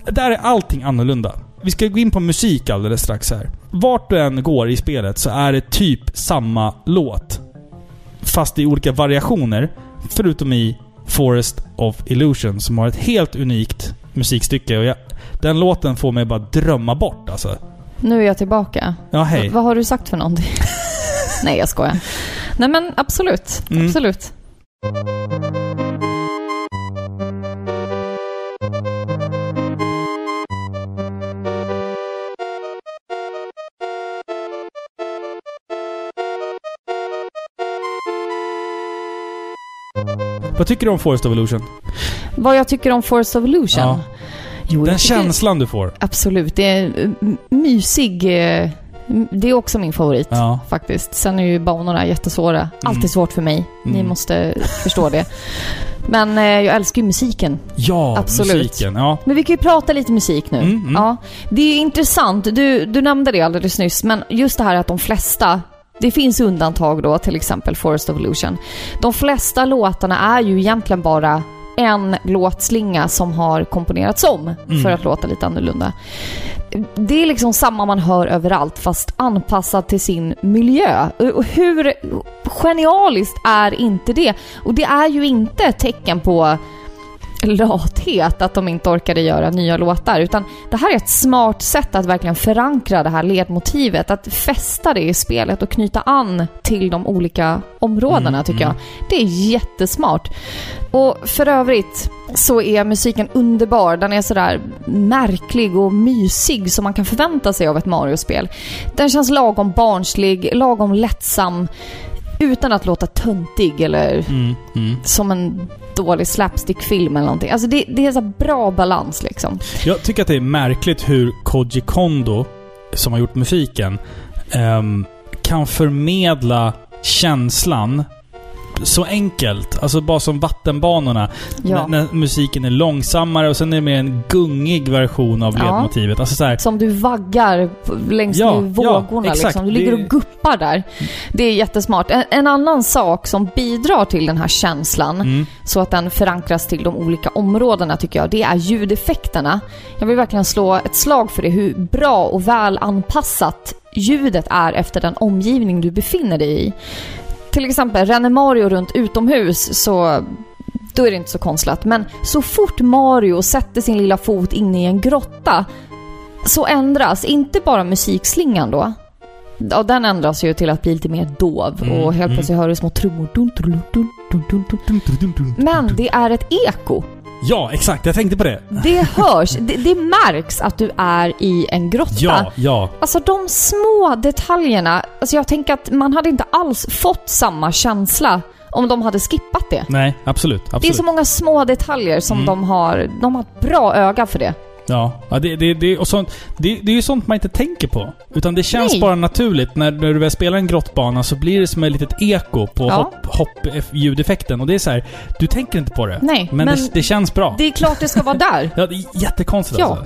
där är allting annorlunda. Vi ska gå in på musik alldeles strax här. Vart du än går i spelet så är det typ samma låt. Fast i olika variationer. Förutom i Forest of Illusion som har ett helt unikt musikstycke. Och jag, den låten får mig bara drömma bort alltså. Nu är jag tillbaka. Ja, hej. V- vad har du sagt för någonting? *laughs* Nej, jag skojar. Nej, men absolut. Mm. Absolut. Vad tycker du om Forest of Illusion? Vad jag tycker om Forest of Illusion? Ja. Jo, Den känslan du får? Absolut. Det är en mysig... Eh det är också min favorit Ja. faktiskt. Sen är ju banorna jättesvåra. Alltid svårt för mig. Ni Mm. måste förstå det. Men eh, jag älskar ju musiken. Ja, Absolut. musiken. Ja. Men vi kan ju prata lite musik nu. Mm, mm. Ja, det är intressant. Du, du nämnde det alldeles nyss, men just det här att de flesta det finns undantag då, till exempel Forest of Illusion. De flesta låtarna är ju egentligen bara en låtslinga som har komponerats om Mm. för att låta lite annorlunda. Det är liksom samma man hör överallt fast anpassat till sin miljö. Och hur genialiskt är inte det? Och det är ju inte ett tecken på lathet att de inte orkade göra nya låtar. Utan det här är ett smart sätt att verkligen förankra det här ledmotivet. Att fästa det i spelet och knyta an till de olika områdena Mm, tycker mm. jag. Det är jättesmart. Och för övrigt så är musiken underbar. Den är sådär märklig och mysig som man kan förvänta sig av ett Mario-spel. Den känns lagom barnslig, lagom lättsam utan att låta töntig eller Mm, mm. som en dålig slapstick-film eller någonting. Alltså det, det är så bra balans liksom. Jag tycker att det är märkligt hur Koji Kondo, som har gjort musiken, um, kan förmedla känslan så enkelt. Alltså bara som vattenbanorna. Ja. När, när musiken är långsammare och sen är det mer en gungig version av Ja. ledmotivet. Alltså så här, Som du vaggar längs Ja, med ja, vågorna exakt. liksom. Du ligger och guppar där. Det är jättesmart. En, en annan sak som bidrar till den här känslan, mm, så att den förankras till de olika områdena tycker jag, det är ljudeffekterna. Jag vill verkligen slå ett slag för det, hur bra och väl anpassat ljudet är efter den omgivning du befinner dig i. Till exempel, ränner Mario runt utomhus så då är det inte så konstlat. Men så fort Mario sätter sin lilla fot inne i en grotta så ändras inte bara musikslingan då. Ja, den ändras ju till att bli lite mer dov Mm, och helt mm. plötsligt hör du små trummor. Men det är ett eko. Ja, exakt. Jag tänkte på det. Det hörs. Det, det märks att du är i en grotta. Ja, ja. Alltså de små detaljerna. Alltså jag tänker att man hade inte alls fått samma känsla om de hade skippat det. Nej, absolut. absolut. Det är så många små detaljer som Mm. de har. De har ett bra öga för det. Ja, ja det, det, det, och sånt, det, det är ju sånt man inte tänker på. Utan det känns Nej. bara naturligt. När, när du väl spelar en grottbana så blir det som ett litet eko på Ja. hopp, hopp, ljudeffekten. Och det är så här, du tänker inte på det. Nej, men men, det, det känns bra. det är klart det ska vara där. *laughs* Ja, det är jättekonstigt Ja. alltså.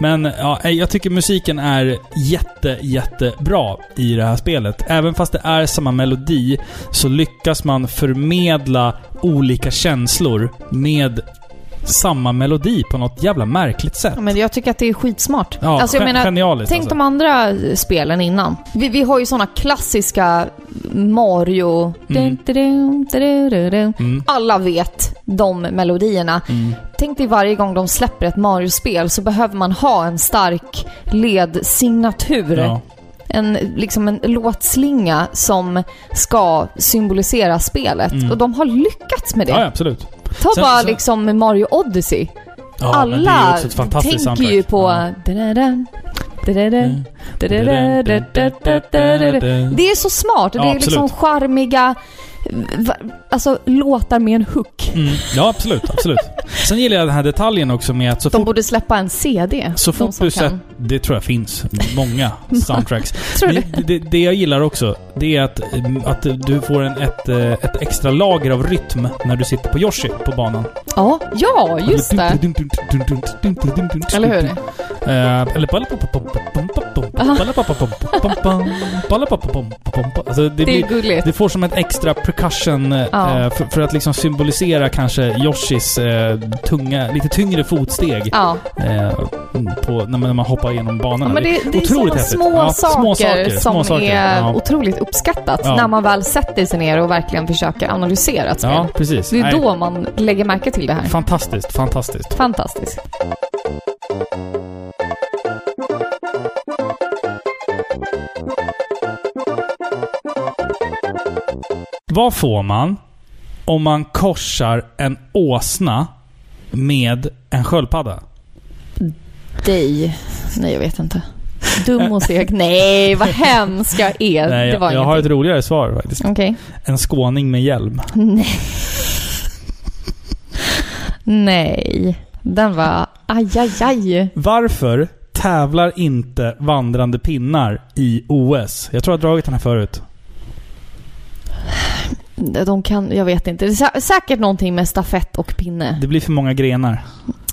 Men ja, nej, jag tycker musiken är jätte, jättebra i det här spelet. Även fast det är samma melodi så lyckas man förmedla olika känslor med samma melodi på något jävla märkligt sätt. Ja, Men jag tycker att det är skitsmart. Ja, alltså jag menar, genialiskt tänk alltså. de andra eh, spelen innan. Vi, vi har ju såna klassiska Mario... Mm. Mm, Alla vet de melodierna. mm. Tänk dig varje gång de släpper ett Mario-spel så behöver man ha en stark ledsignatur. Ja. En, liksom en låtslinga som ska symbolisera spelet. Mm. Och de har lyckats med det. ja, absolut. Ta Sen- bara sen- liksom Mario Odyssey. Ja, Alla tänker ju på... Ja. Mm. Det är så smart. Ja, det är liksom charmiga... Alltså låtar med en hook. Mm. Ja, absolut. absolut. Sen gillar jag den här detaljen också med att så De fort, borde släppa en CD. så fort du sett... Det tror jag finns. Många soundtracks. Tror du Men det, det jag gillar också, det är att, mm, att du får en, ett, eh, ett extra lager av rytm när du sitter på Yoshi på banan. Ja, ja, just det. Eller hur? Eh, Eller Alltså det, Det är gulligt. det får som ett extra percussion eh, Ja. för, för att liksom symbolisera kanske Yoshis eh, tunga, lite tyngre fotsteg Ja, eh, på, när, man, när man hoppar igenom Ja, banorna. men det, det är otroligt sådana häftigt. små, Ja, saker små saker, som små saker. är Ja. otroligt uppskattat Ja. när man väl sätter sig ner och verkligen försöker analysera ett spel. Ja, precis. Det är Nej, då man lägger märke till det här. Fantastiskt, fantastiskt. Fantastiskt. Vad får man om man korsar en åsna med en sköldpadda? Dig? Nej, jag vet inte. Dum och seg? *laughs* Nej, vad hemskt jag är. Nej, det jag, var jag har ett ingenting. roligare svar faktiskt. Okej. En skåning med hjälm. Nej. Nej, den var... Aj, aj, aj. Varför tävlar inte vandrande pinnar i OS? Jag tror jag har dragit den här förut. De kan... Jag vet inte. Det är sä- säkert någonting med stafett och pinne. Det blir för många grenar.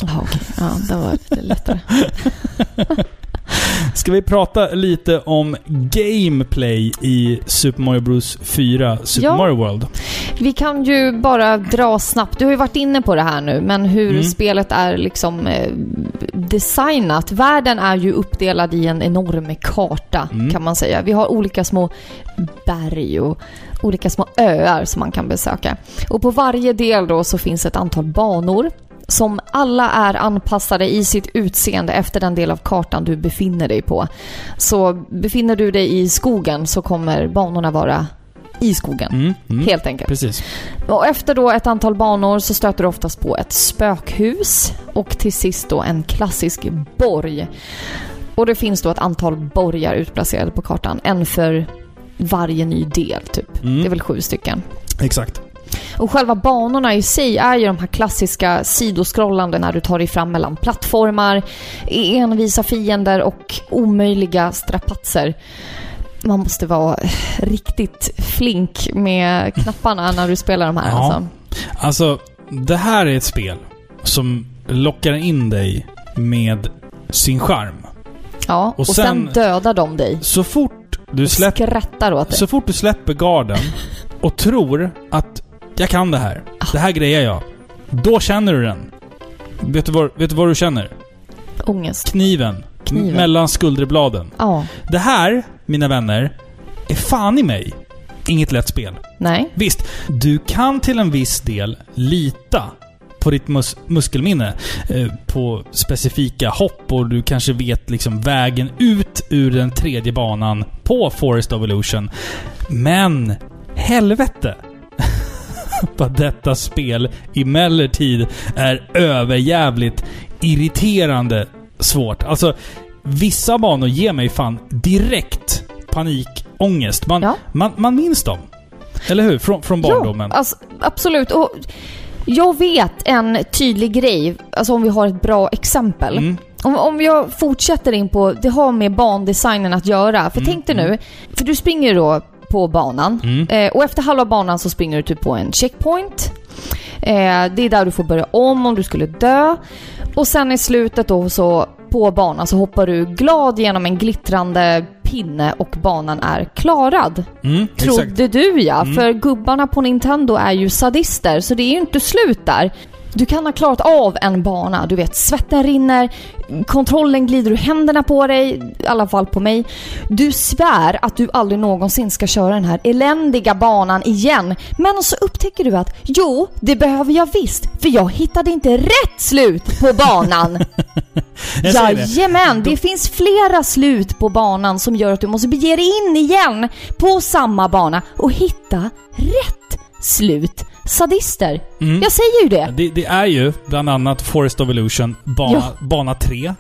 Ja, okej. Ja, den var lite lättare. *laughs* Ska vi prata lite om gameplay i Super Mario Bros 4 Super Ja. Mario World? Vi kan ju bara dra snabbt. Du har ju varit inne på det här nu, men hur Mm. spelet är liksom eh, designat. Världen är ju uppdelad i en enorm karta, Mm. kan man säga. Vi har olika små berg och olika små öar som man kan besöka. Och på varje del då så finns ett antal banor som alla är anpassade i sitt utseende efter den del av kartan du befinner dig på. Så befinner du dig i skogen så kommer banorna vara i skogen. Mm, mm. Helt enkelt. Precis. Och efter då ett antal banor så stöter du oftast på ett spökhus och till sist då en klassisk borg. Och det finns då ett antal borgar utplacerade på kartan. En för varje ny del typ. Mm. Det är väl sju stycken. Exakt. Och själva banorna i sig är ju de här klassiska sidoskrollande när du tar dig fram mellan plattformar, envisa fiender och omöjliga strapatser. Man måste vara riktigt flink med knapparna när du spelar de här Ja. alltså. Alltså, det här är ett spel som lockar in dig med sin charm. Ja, och, Och sen, sen- dödar de dig. Så fort du släpper skrattar åt dig. Så fort du släpper garden *laughs* och tror att jag kan det här, det här grejer jag. Då känner du den. Vet du vad, vet du, vad du känner? Ångest. Kniven. Kniven. Mellan skulderbladen. Ja. Det här, mina vänner, är fan i mig inget lätt spel. Nej. Visst, du kan till en viss del lita på ditt mus muskelminne. Eh, på specifika hopp och du kanske vet liksom vägen ut ur den tredje banan på Forest of Illusion. Men helvete! *laughs* Vad detta spel emellertid är överjävligt irriterande svårt. Alltså, vissa banor ger mig fan direkt panikångest. Man, Ja. man, man minns dem. Eller hur? Från, från barndomen. Ja, alltså, absolut. Och jag vet en tydlig grej, alltså om vi har ett bra exempel. Mm. Om, om jag fortsätter in på, det har med bandesignen att göra. För Mm, tänk dig nu, för du springer då på banan. Mm. Eh, och efter halva banan så springer du typ på en checkpoint. Eh, det är där du får börja om om du skulle dö. Och sen i slutet då så på banan så hoppar du glad genom en glittrande pinne och banan är klarad. Mm, exakt. Trodde du ja, Mm. för gubbarna på Nintendo är ju sadister så det är ju inte slut där. Du kan ha klarat av en bana, du vet svetten rinner, kontrollen glider ur händerna på dig, i alla fall på mig. Du svär att du aldrig någonsin ska köra den här eländiga banan igen. Men så upptäcker du att jo, det behöver jag visst, för jag hittade inte rätt slut på banan. *laughs* Säger det. Jajamän, det finns flera slut på banan som gör att du måste bege dig in igen på samma bana och hitta rätt slut sadister. Mm. Jag säger ju det. det. det. är ju bland annat Forest of Illusion, bana, ja. bana 3. Eh,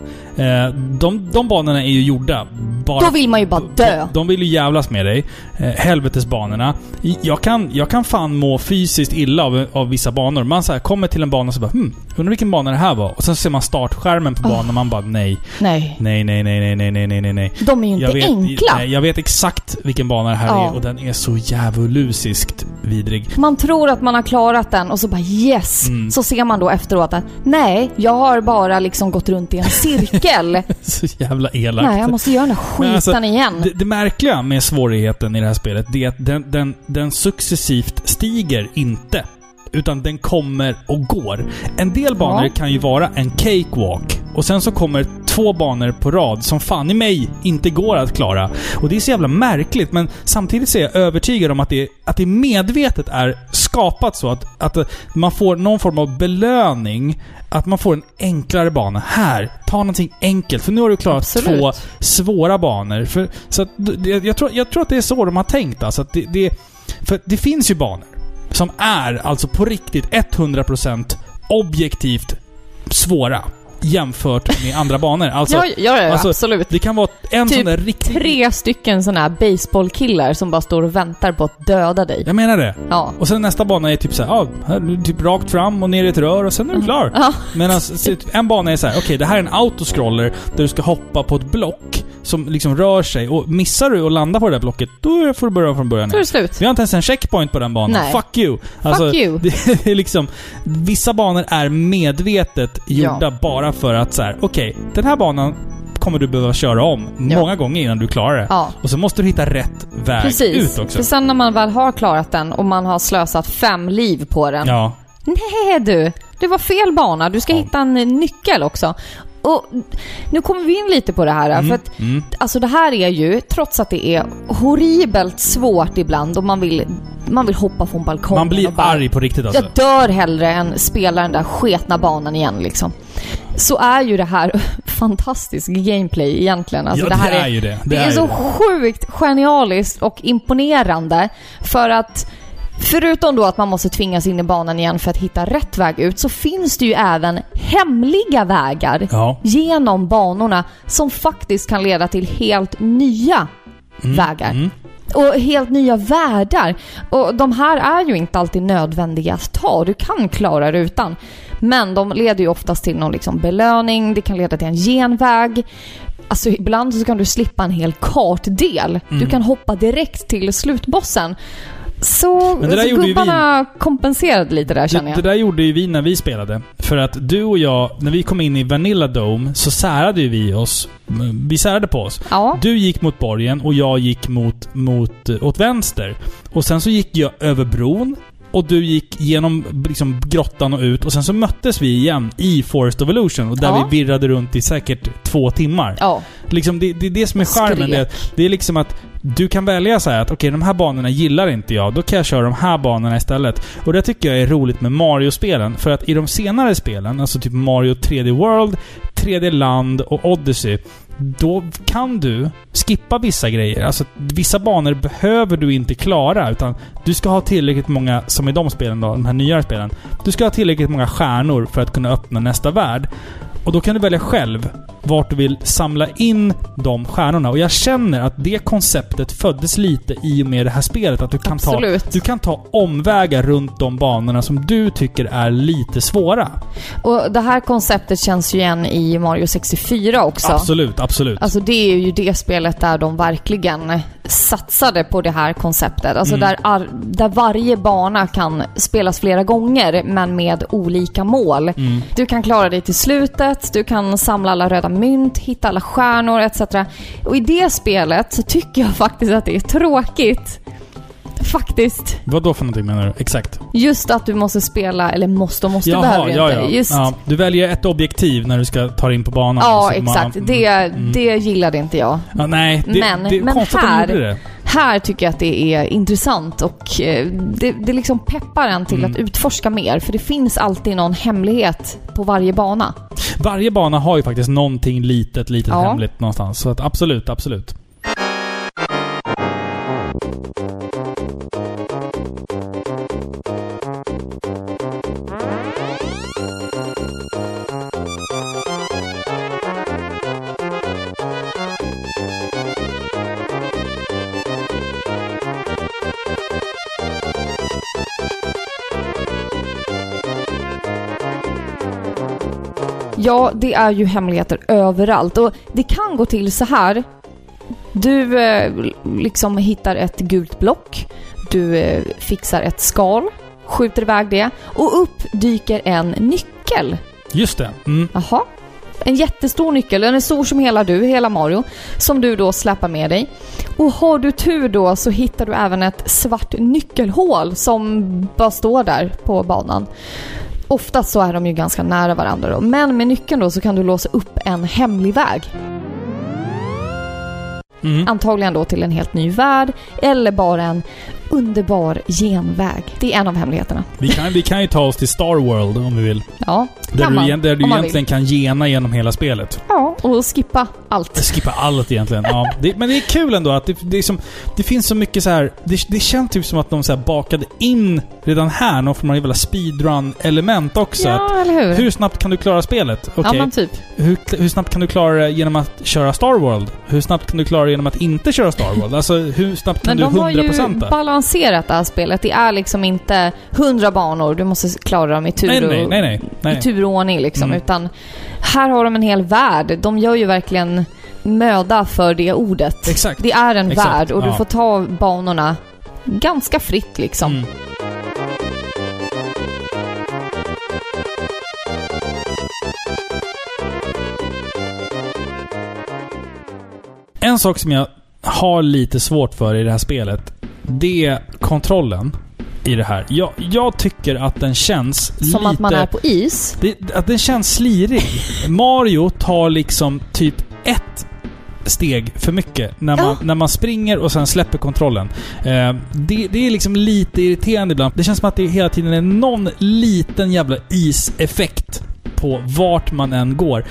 de, de banorna är ju gjorda. Bara, Då vill man ju bara dö. De, de vill ju jävlas med dig. Eh, helvetesbanorna. Jag kan, jag kan fan må fysiskt illa av, av vissa banor. Man så här, kommer till en bana och så bara hmm, undrar vilken bana det här var. Och sen ser man startskärmen på ah. banan oh. och man bara nej. Nej. Nej, nej, nej, nej, nej, nej, nej, nej. De är ju inte jag vet, enkla. Nej, jag vet exakt vilken bana det här ja. är och den är så djävulusiskt vidrig. Man tror att man har klarat den och så bara yes! Mm. Så ser man då efteråt att nej, jag har bara liksom gått runt i en cirkel. *laughs* Så jävla elakt. nej, jag måste göra den här skiten Men alltså, igen. Det, det märkliga med svårigheten i det här spelet, det är att den, den, den successivt stiger inte. Utan den kommer och går. En del banor Ja. kan ju vara en cakewalk. Och sen så kommer två banor på rad som fan i mig inte går att klara. Och det är så jävla märkligt, men samtidigt så är jag övertygad om att det, att det medvetet är skapat så att, att man får någon form av belöning. Att man får en enklare bana. Här, ta någonting enkelt. För nu har du klarat Absolut. två svåra banor. För, så att, det, jag, tror, jag tror att det är så de har tänkt. Alltså att det, det, för det finns ju banor som är alltså på riktigt 100% objektivt svåra. Jämfört med andra banor. Alltså, ja, ja, ja alltså, absolut. det kan vara en Typ sån där riktig... Tre stycken såna här baseballkillar som bara står och väntar på att döda dig. Jag menar det. Ja. Och sen nästa bana är typ så här, ja, typ rakt fram och ner i ett rör och sen är du klar. Ja. Medan en bana är så här, okej det här är en autoscroller där du ska hoppa på ett block som liksom rör sig och missar du att landa på det där blocket, då får du börja från början Då är det slut. Vi har inte ens en checkpoint på den banan. Nej. Fuck you! Alltså, you. *laughs* Det är liksom... Vissa banor är medvetet gjorda bara för att så här, okej, den här banan kommer du behöva köra om Ja. många gånger innan du klarar det. Ja. Och så måste du hitta rätt väg Precis. ut också. För sen när man väl har klarat den och man har slösat fem liv på den. Ja. Nej du, det var fel bana. Du ska Ja. hitta en nyckel också. Och nu kommer vi in lite på det här. För att Mm. Alltså det här är ju, trots att det är horribelt svårt ibland och man vill, man vill hoppa från balkongen Man blir och bara, arg på riktigt alltså. Jag dör hellre än spela den där sketna banan igen liksom. Så är ju det här *laughs* fantastisk gameplay egentligen. Alltså ja, det här är, ju det. det är ju så det. sjukt genialiskt och imponerande för att Förutom då att man måste tvingas in i banan igen för att hitta rätt väg ut så finns det ju även hemliga vägar Ja. genom banorna som faktiskt kan leda till helt nya vägar. Mm. Och helt nya världar. Och de här är ju inte alltid nödvändiga att ta. Du kan klara det utan. Men de leder ju oftast till någon liksom belöning, det kan leda till en genväg. Alltså ibland så kan du slippa en hel kartdel. Du Mm. kan hoppa direkt till slutbossen. Så Men det där alltså, gjorde ju gubbarna kompenserade lite där känner Det, jag. det där gjorde ju vi när vi spelade. För att du och jag, när vi kom in i Vanilla Dome, så särade ju vi oss. Vi särade på oss. Ja. Du gick mot borgen och jag gick mot, mot, åt vänster. Och sen så gick jag över bron. Och du gick genom liksom, grottan och ut och sen så möttes vi igen i Forest of Illusion. Och där Ja. vi virrade runt i säkert två timmar. Ja. Liksom, det, det är det som är charmen. Det, det är liksom att du kan välja så här att okej, de här banorna gillar inte jag. Då kan jag köra de här banorna istället. Och det tycker jag är roligt med Mario-spelen. För att i de senare spelen, alltså typ Mario 3D World, 3D Land och Odyssey. Då kan du skippa vissa grejer. Alltså vissa banor behöver du inte klara. Utan du ska ha tillräckligt många, som i de spelen då, de här nyare spelen. Du ska ha tillräckligt många stjärnor för att kunna öppna nästa värld. Och då kan du välja själv vart du vill samla in de stjärnorna. Och jag känner att det konceptet föddes lite i och med det här spelet. Att du kan, ta, du kan ta omvägar runt de banorna som du tycker är lite svåra. Och det här konceptet känns ju igen i Mario 64 också. Absolut, absolut. Alltså det är ju det spelet där de verkligen satsade på det här konceptet. Alltså Mm. där, där varje bana kan spelas flera gånger men med olika mål. Mm. Du kan klara dig till slutet, du kan samla alla röda mynt, hitta alla stjärnor etc. Och i det spelet så tycker jag faktiskt att det är tråkigt. Faktiskt. Vad då för någonting menar du? Exakt. Just att du måste spela, eller måste och måste behöver du ja, inte. ja. Just, ja. Du väljer ett objektiv när du ska ta dig in på banan. Ja, Så man- exakt. Det, Mm. det gillade inte jag. Ja, nej, det, Men- det är men konstigt här- att de det. Här tycker jag att det är intressant och eh, det, det liksom peppar en till Mm. att utforska mer. För det finns alltid någon hemlighet på varje bana. Varje bana har ju faktiskt någonting litet, litet Ja. hemligt någonstans. Så att absolut, absolut. Ja, det är ju hemligheter överallt och det kan gå till så här. Du eh, liksom hittar ett gult block. Du eh, fixar ett skal, skjuter iväg det och upp dyker en nyckel. Just det. Mm. Jaha. En jättestor nyckel, den är stor som hela du, hela Mario, som du då släpar med dig. Och har du tur då så hittar du även ett svart nyckelhål som bara står där på banan. Oftast så är de ju ganska nära varandra då, men med nyckeln då så kan du låsa upp en hemlig väg. Mm. Antagligen då till en helt ny värld, eller bara en underbar genväg. Det är en av hemligheterna. Vi, kan, vi kan ju ta oss till Star World om vi vill. Ja, Där kan du, man, där du egentligen kan gena genom hela spelet. Ja, och skippa allt. Skippa allt egentligen. Ja. *laughs* Det, men det är kul ändå att det, det, är som, det finns så mycket så här. Det, det känns typ som att de så bakade in redan här någon form av jävla speedrun-element också. Att, Ja, eller hur? hur snabbt kan du klara spelet? Ja, Okej, men typ. hur, hur snabbt kan du klara det genom att köra Star World? Hur snabbt kan du klara det genom att inte köra Star World? Alltså hur snabbt kan Men du de har ju 100%? balanserat det här spelet. Det är liksom inte 100 banor, du måste klara dem i tur Nej, och, nej, nej, nej. nej. i tur och ordning liksom. Mm. Utan här har de en hel värld. De gör ju verkligen möda för det ordet. Exakt. Det är en Exakt, värld och du ja. får ta banorna ganska fritt liksom. Mm. En sak som jag har lite svårt för i det här spelet, det är kontrollen i det här. Jag, jag tycker att den känns Som lite... att man är på is. Det, att den känns slirig. Mario tar liksom typ ett steg för mycket när man, Ja. när man springer och sen släpper kontrollen. Eh, det, det är liksom lite irriterande ibland. Det känns som att det hela tiden är någon liten jävla iseffekt på vart man än går.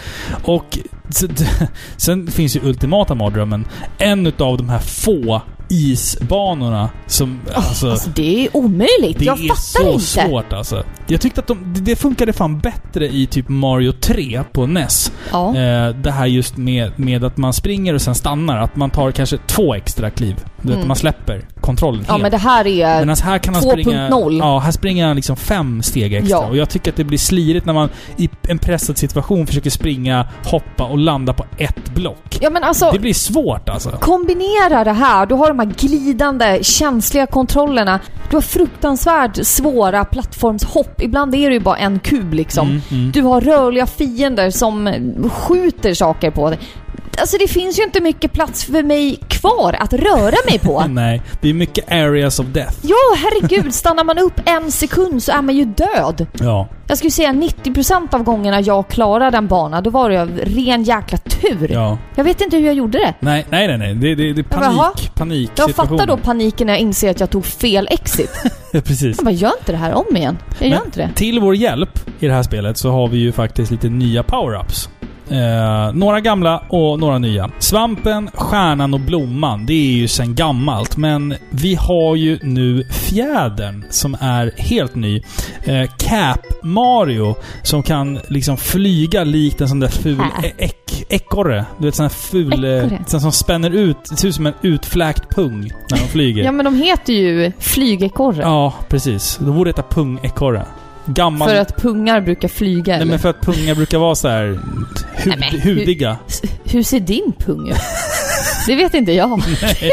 Och sen, *laughs* sen finns ju ultimata mardrömmen. En utav de här få isbanorna som... alltså, Alltså det är omöjligt. det Jag är fattar så inte. svårt alltså. Jag tyckte att de, det- det funkade fan bättre i typ Mario 3 på NES. Ja. Eh, det här just med, med att man springer och sen stannar. Att man tar kanske två extra kliv. Du vet, Mm. man släpper kontrollen ja helt. men det här är... Medan här kan han springa... 2.0. Ja, här springer han liksom fem steg extra. Ja. Och jag tycker att det blir slirigt när man i en pressad situation försöker springa, hoppa och landa på ett block. Ja men alltså... Det blir svårt alltså. Kombinera det här. Du har de här glidande, känsliga kontrollerna. Du har fruktansvärt svåra plattformshopp. Ibland är det ju bara en kub liksom. Mm, mm. Du har rörliga fiender som skjuter saker på dig. Alltså det finns ju inte mycket plats för mig kvar att röra mig på. *laughs* Nej, det är mycket areas of death. Ja, herregud. Stannar man upp en sekund så är man ju död. Ja. Jag skulle säga 90% av gångerna jag klarade en bana, då var det av ren jäkla tur. Ja. Jag vet inte hur jag gjorde det. Nej, nej, nej. nej. Det, det, det är Jag bara, panik. panik Jag fattar då paniken när jag inser att jag tog fel exit. *laughs* Precis. Jag bara, gör inte det här om igen. Jag gör Men- inte det. Till vår hjälp i det här spelet så har vi ju faktiskt lite nya power-ups. Eh, några gamla och några nya. Svampen, stjärnan och blomman, det är ju sen gammalt. Men vi har ju nu fjädern som är helt ny. Eh, Cap Mario som kan liksom flyga likt en sån där ful äck, ekorre. Du vet sån här ful... eh, Ekorre? Sån som spänner ut. Det ser ut som en utfläkt pung när de flyger. Ja men de heter ju flygekorre. Ja, precis. De borde heta pungekorre. Gammal... För att pungar brukar flyga Nej eller? men för att pungar brukar vara så här hud, Nej, men hur- hudiga. S- Hur ser din pung ut? det vet inte jag. *laughs* Nej. *laughs*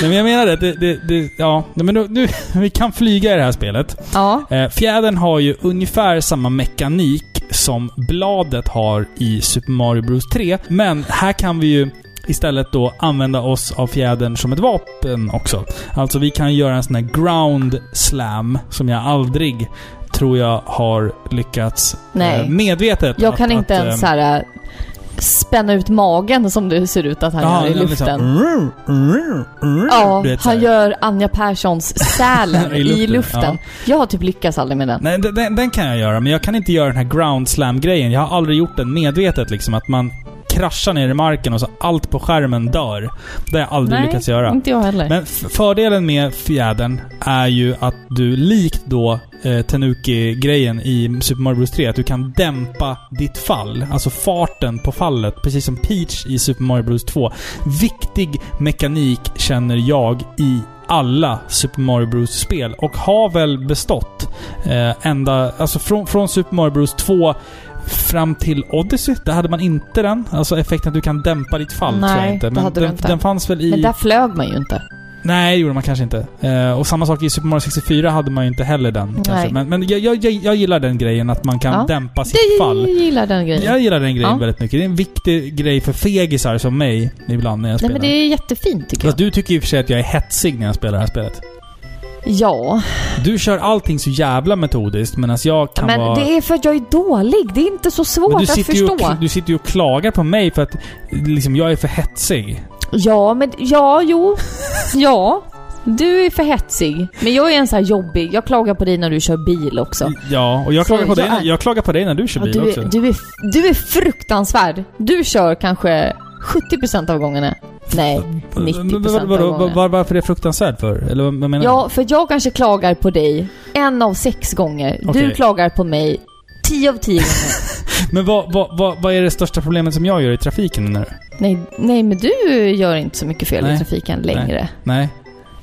Nej men jag menar det, det, det, det ja. Nej, men nu, nu, vi kan flyga i det här spelet. Ja. Eh, fjädern har ju ungefär samma mekanik som bladet har i Super Mario Bros 3. Men här kan vi ju istället då använda oss av fjädern som ett vapen också. Alltså vi kan göra en sån här ground slam som jag aldrig tror jag har lyckats Nej. eh, medvetet. Jag att- kan inte att, ens eh, så här äh, spänna ut magen som det ser ut att han Ja, gör i luften. Liksom, Ja, du vet, så han gör Anja Perssons Sälen I *laughs* i luften, luften. Jag har typ lyckats aldrig med den. Nej, den- den, den kan jag göra, men jag kan inte göra den här ground slam-grejen. Jag har aldrig gjort den medvetet liksom. Att man kraschar ner i marken och så allt på skärmen dör. Det har jag aldrig Nej, lyckats göra. inte jag heller. Men fördelen med fjädern är ju att du likt då eh, Tenuki-grejen i Super Mario Bros 3, att du kan dämpa ditt fall. Alltså farten på fallet, precis som Peach i Super Mario Bros 2. Viktig mekanik känner jag i alla Super Mario Bros-spel och har väl bestått eh, ända... Alltså från, från Super Mario Bros 2 fram till Odyssey, där hade man inte den. Alltså effekten att du kan dämpa ditt fall tror jag Nej, inte. det Men hade du den, inte. den fanns väl i... Men där flög man ju inte. Nej, det gjorde man kanske inte. Eh, och samma sak i Super Mario 64 hade man ju inte heller den. Nej. Men, men jag, jag, jag, gillar den grejen, att man kan Ja. dämpa sitt Det, fall. jag gillar den grejen. Jag gillar den grejen Ja. väldigt mycket. Det är en viktig grej för fegisar som mig ibland när jag Nej spelar. men det är jättefint tycker jag. Fast du tycker i och för sig att jag är hetsig när jag spelar det här spelet. Ja, Du kör allting så jävla metodiskt medan jag kan men vara... det är för att jag är dålig. Det är inte så svårt Men du att förstå. och, du sitter ju och klagar på mig för att liksom, jag är för hetsig. Ja, men... Ja, jo. *laughs* Ja. Du är för hetsig. Men jag är en så här jobbig. Jag klagar på dig när du kör bil också. Ja, och jag klagar, på dig, jag är- jag klagar på dig när du kör Ja, bil du, också. är, du, är, du är fruktansvärd. Du kör kanske 70% av gångerna. Nej, 90% Men vad- av gångerna. var, varför är det fruktansvärt för? Eller vad menar Ja, för jag kanske klagar på dig en av sex gånger. Du Okej. klagar på mig tio av tio gånger. du? *laughs* Men vad, vad, vad, vad är det största problemet som jag gör i trafiken nu? Nej, nej, men du gör inte så mycket fel Nej. i trafiken längre. Nej.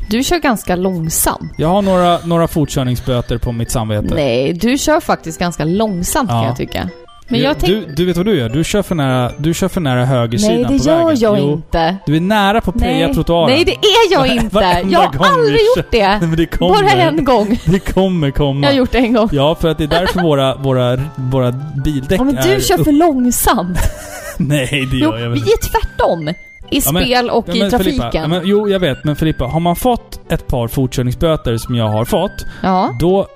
Du kör ganska långsam. Jag har några, några fortkörningsböter på mitt samvete. Nej, du kör faktiskt ganska långsamt kan Ja. jag tycka. Men jag tänker... du, du vet vad du gör? Du kör för nära, du kör för nära högersidan Nej, det på gör vägen. jag Jo, inte. Du är nära på att preja Nej. trottoaren. Nej, det är jag inte. Jag har aldrig vi gjort det. Nej, men det kommer. Bara en gång. *laughs* Det kommer komma. Jag har gjort det en gång. Ja, för att det är därför våra, våra, våra bildäck Ja, men du är kör upp- för långsamt. *laughs* Nej, det Jo, gör jag vi väl är tvärtom. I Ja, men- spel och Ja, i trafiken. Filippa, ja, men, jo, jag vet. Men Filippa, har man fått ett par fortkörningsböter som jag har fått, ja. då,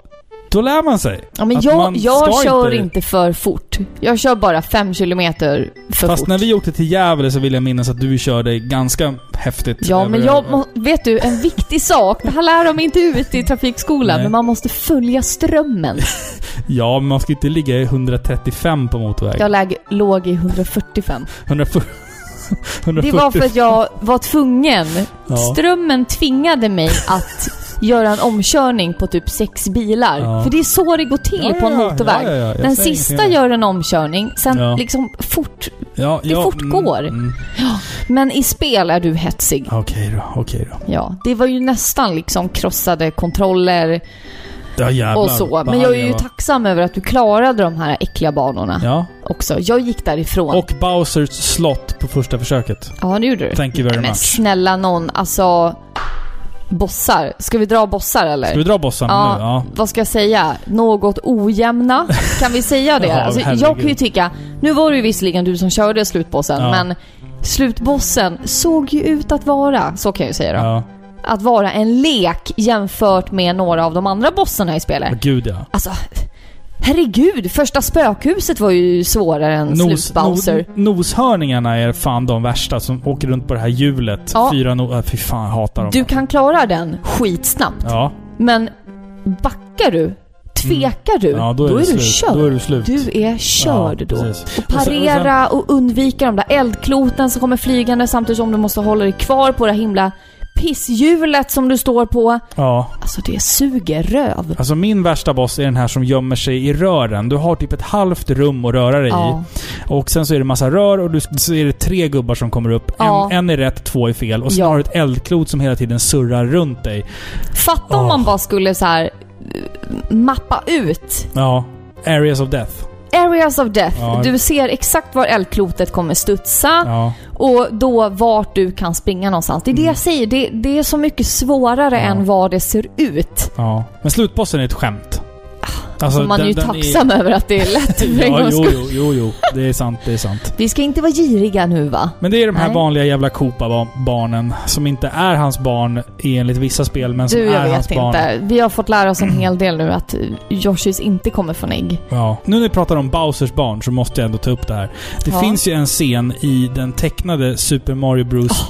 då lär man sig. ja, men jag, jag kör inte... för fort. Jag kör bara fem kilometer för Fast fort. när vi åkte till Gävle så vill jag minnas att du körde ganska häftigt. Ja, men jag må, vet du, en viktig sak. Det här lär de inte ut i trafikskolan, Nej. men man måste följa strömmen. *laughs* Ja, men man ska inte ligga i 135 på motorväg. Jag läg, låg i 145. 140... 140. Det var för att jag var tvungen. Ja. Strömmen tvingade mig att göra en omkörning på typ sex bilar. Ja. För det är så det går till Ja, på en motorväg. ja, Den sista gör en omkörning, sen liksom fort. ja, det fortgår. Mm, mm. Men i spel är du hetsig. Okej då, okej då. Ja, det var ju nästan liksom krossade kontroller Ja, jävlar. och så. Men jag är ju var. tacksam över att du klarade de här äckliga banorna Ja. också. Jag gick därifrån. Och Bowsers slott på första försöket. Ja, det gjorde du. Thank you very Men much. snälla någon, alltså... Bossar. Ska vi dra bossar eller? Ska vi dra bossarna Ja, nu? Ja. vad ska jag säga? Något ojämna? Kan vi säga det? *laughs* Ja, alltså, jag kan ju tycka, nu var det ju visserligen du som körde slutbossen, Ja. men slutbossen såg ju ut att vara, så kan jag ju säga då, Ja. att vara en lek jämfört med några av de andra bossarna i spelet. Ja, Gud ja. Alltså, herregud, första spökhuset var ju svårare än slutbowser. no, noshörningarna är fan de värsta som åker runt på det här hjulet. Ja. Fyra no... äh, Fy fan, jag hatar dem. Du kan klara den skitsnabbt, Ja. men backar du, tvekar du, ja då, är, då är du körd. Då är du slut. Du är körd Ja, då. precis. Och Och sen- och parera och undvika de där eldkloten som kommer flygande samtidigt som du måste hålla dig kvar på det himla pisshjulet som du står på. Ja. Alltså det suger röv. Alltså min värsta boss är den här som gömmer sig i rören. Du har typ ett halvt rum att röra dig Ja. i. Och sen så är det massa rör och du, så är det tre gubbar som kommer upp. Ja. En, en är rätt, två är fel. Och sen Ja. har du ett eldklot som hela tiden surrar runt dig. Fatta om Åh. man bara skulle så här eh, mappa ut Ja. Areas of death. Areas of death. Ja. Du ser exakt var eldklotet kommer studsa Ja. och då vart du kan springa någonstans. Det är det jag säger. Det, det är så mycket svårare Mm. Än vad det ser ut. Men slutbossen är ett skämt. Alltså, Så man är ju den- den tacksam över att det är lätt för *laughs* Ja, jo, jo, jo, jo. Det är sant, det är sant. Vi ska inte vara giriga nu va? Men det är de här Nej. vanliga jävla Koopa-barnen som inte är hans barn enligt vissa spel, men som Du, är jag hans vet barn. inte. Vi har fått lära oss en hel del nu att Yoshis inte kommer från ägg. Ja. Nu när vi pratar om Bowsers barn så måste jag ändå ta upp det här. Det Ja. finns ju en scen i den tecknade Super Mario Bros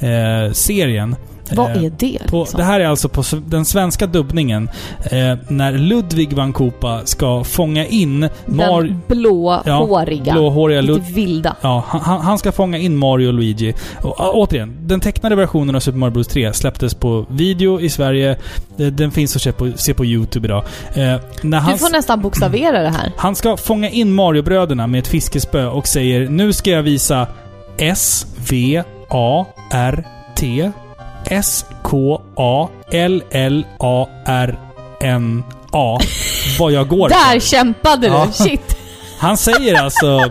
3-serien. Vad är det? På, liksom? det här är alltså på den svenska dubbningen. Eh, när Ludvig van Koopa ska fånga in Mario... Den blåhåriga. blåhåriga lite vilda. Ja, han, han ska fånga in Mario och Luigi. Och, å- återigen, den tecknade versionen av Super Mario Bros 3 släpptes på video i Sverige. Eh, Den finns att se på, se på YouTube idag. Eh, när han, Du får nästan bokstavera det här. han ska fånga in Mario-bröderna med ett fiskespö och säger Nu ska jag visa S, V, A, R, T, S, K, A, L, L, A, R, N, A. Vad jag går *laughs* Där för. kämpade du! Ja. Shit! *laughs* Han säger alltså...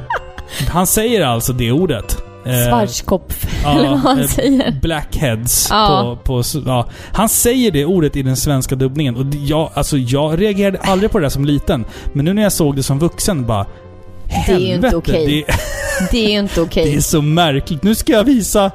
Han säger alltså det ordet. Eh, Schwarzkopf, ja, eller vad han eh, säger. Blackheads. Ja. På, på, ja. Han säger det ordet i den svenska dubbningen. Och jag, alltså, jag reagerade aldrig på det där som liten. Men nu när jag såg det som vuxen bara... Det är ju inte helvete, okej. Det, Det är inte *laughs* okej. det är så märkligt. Nu ska jag visa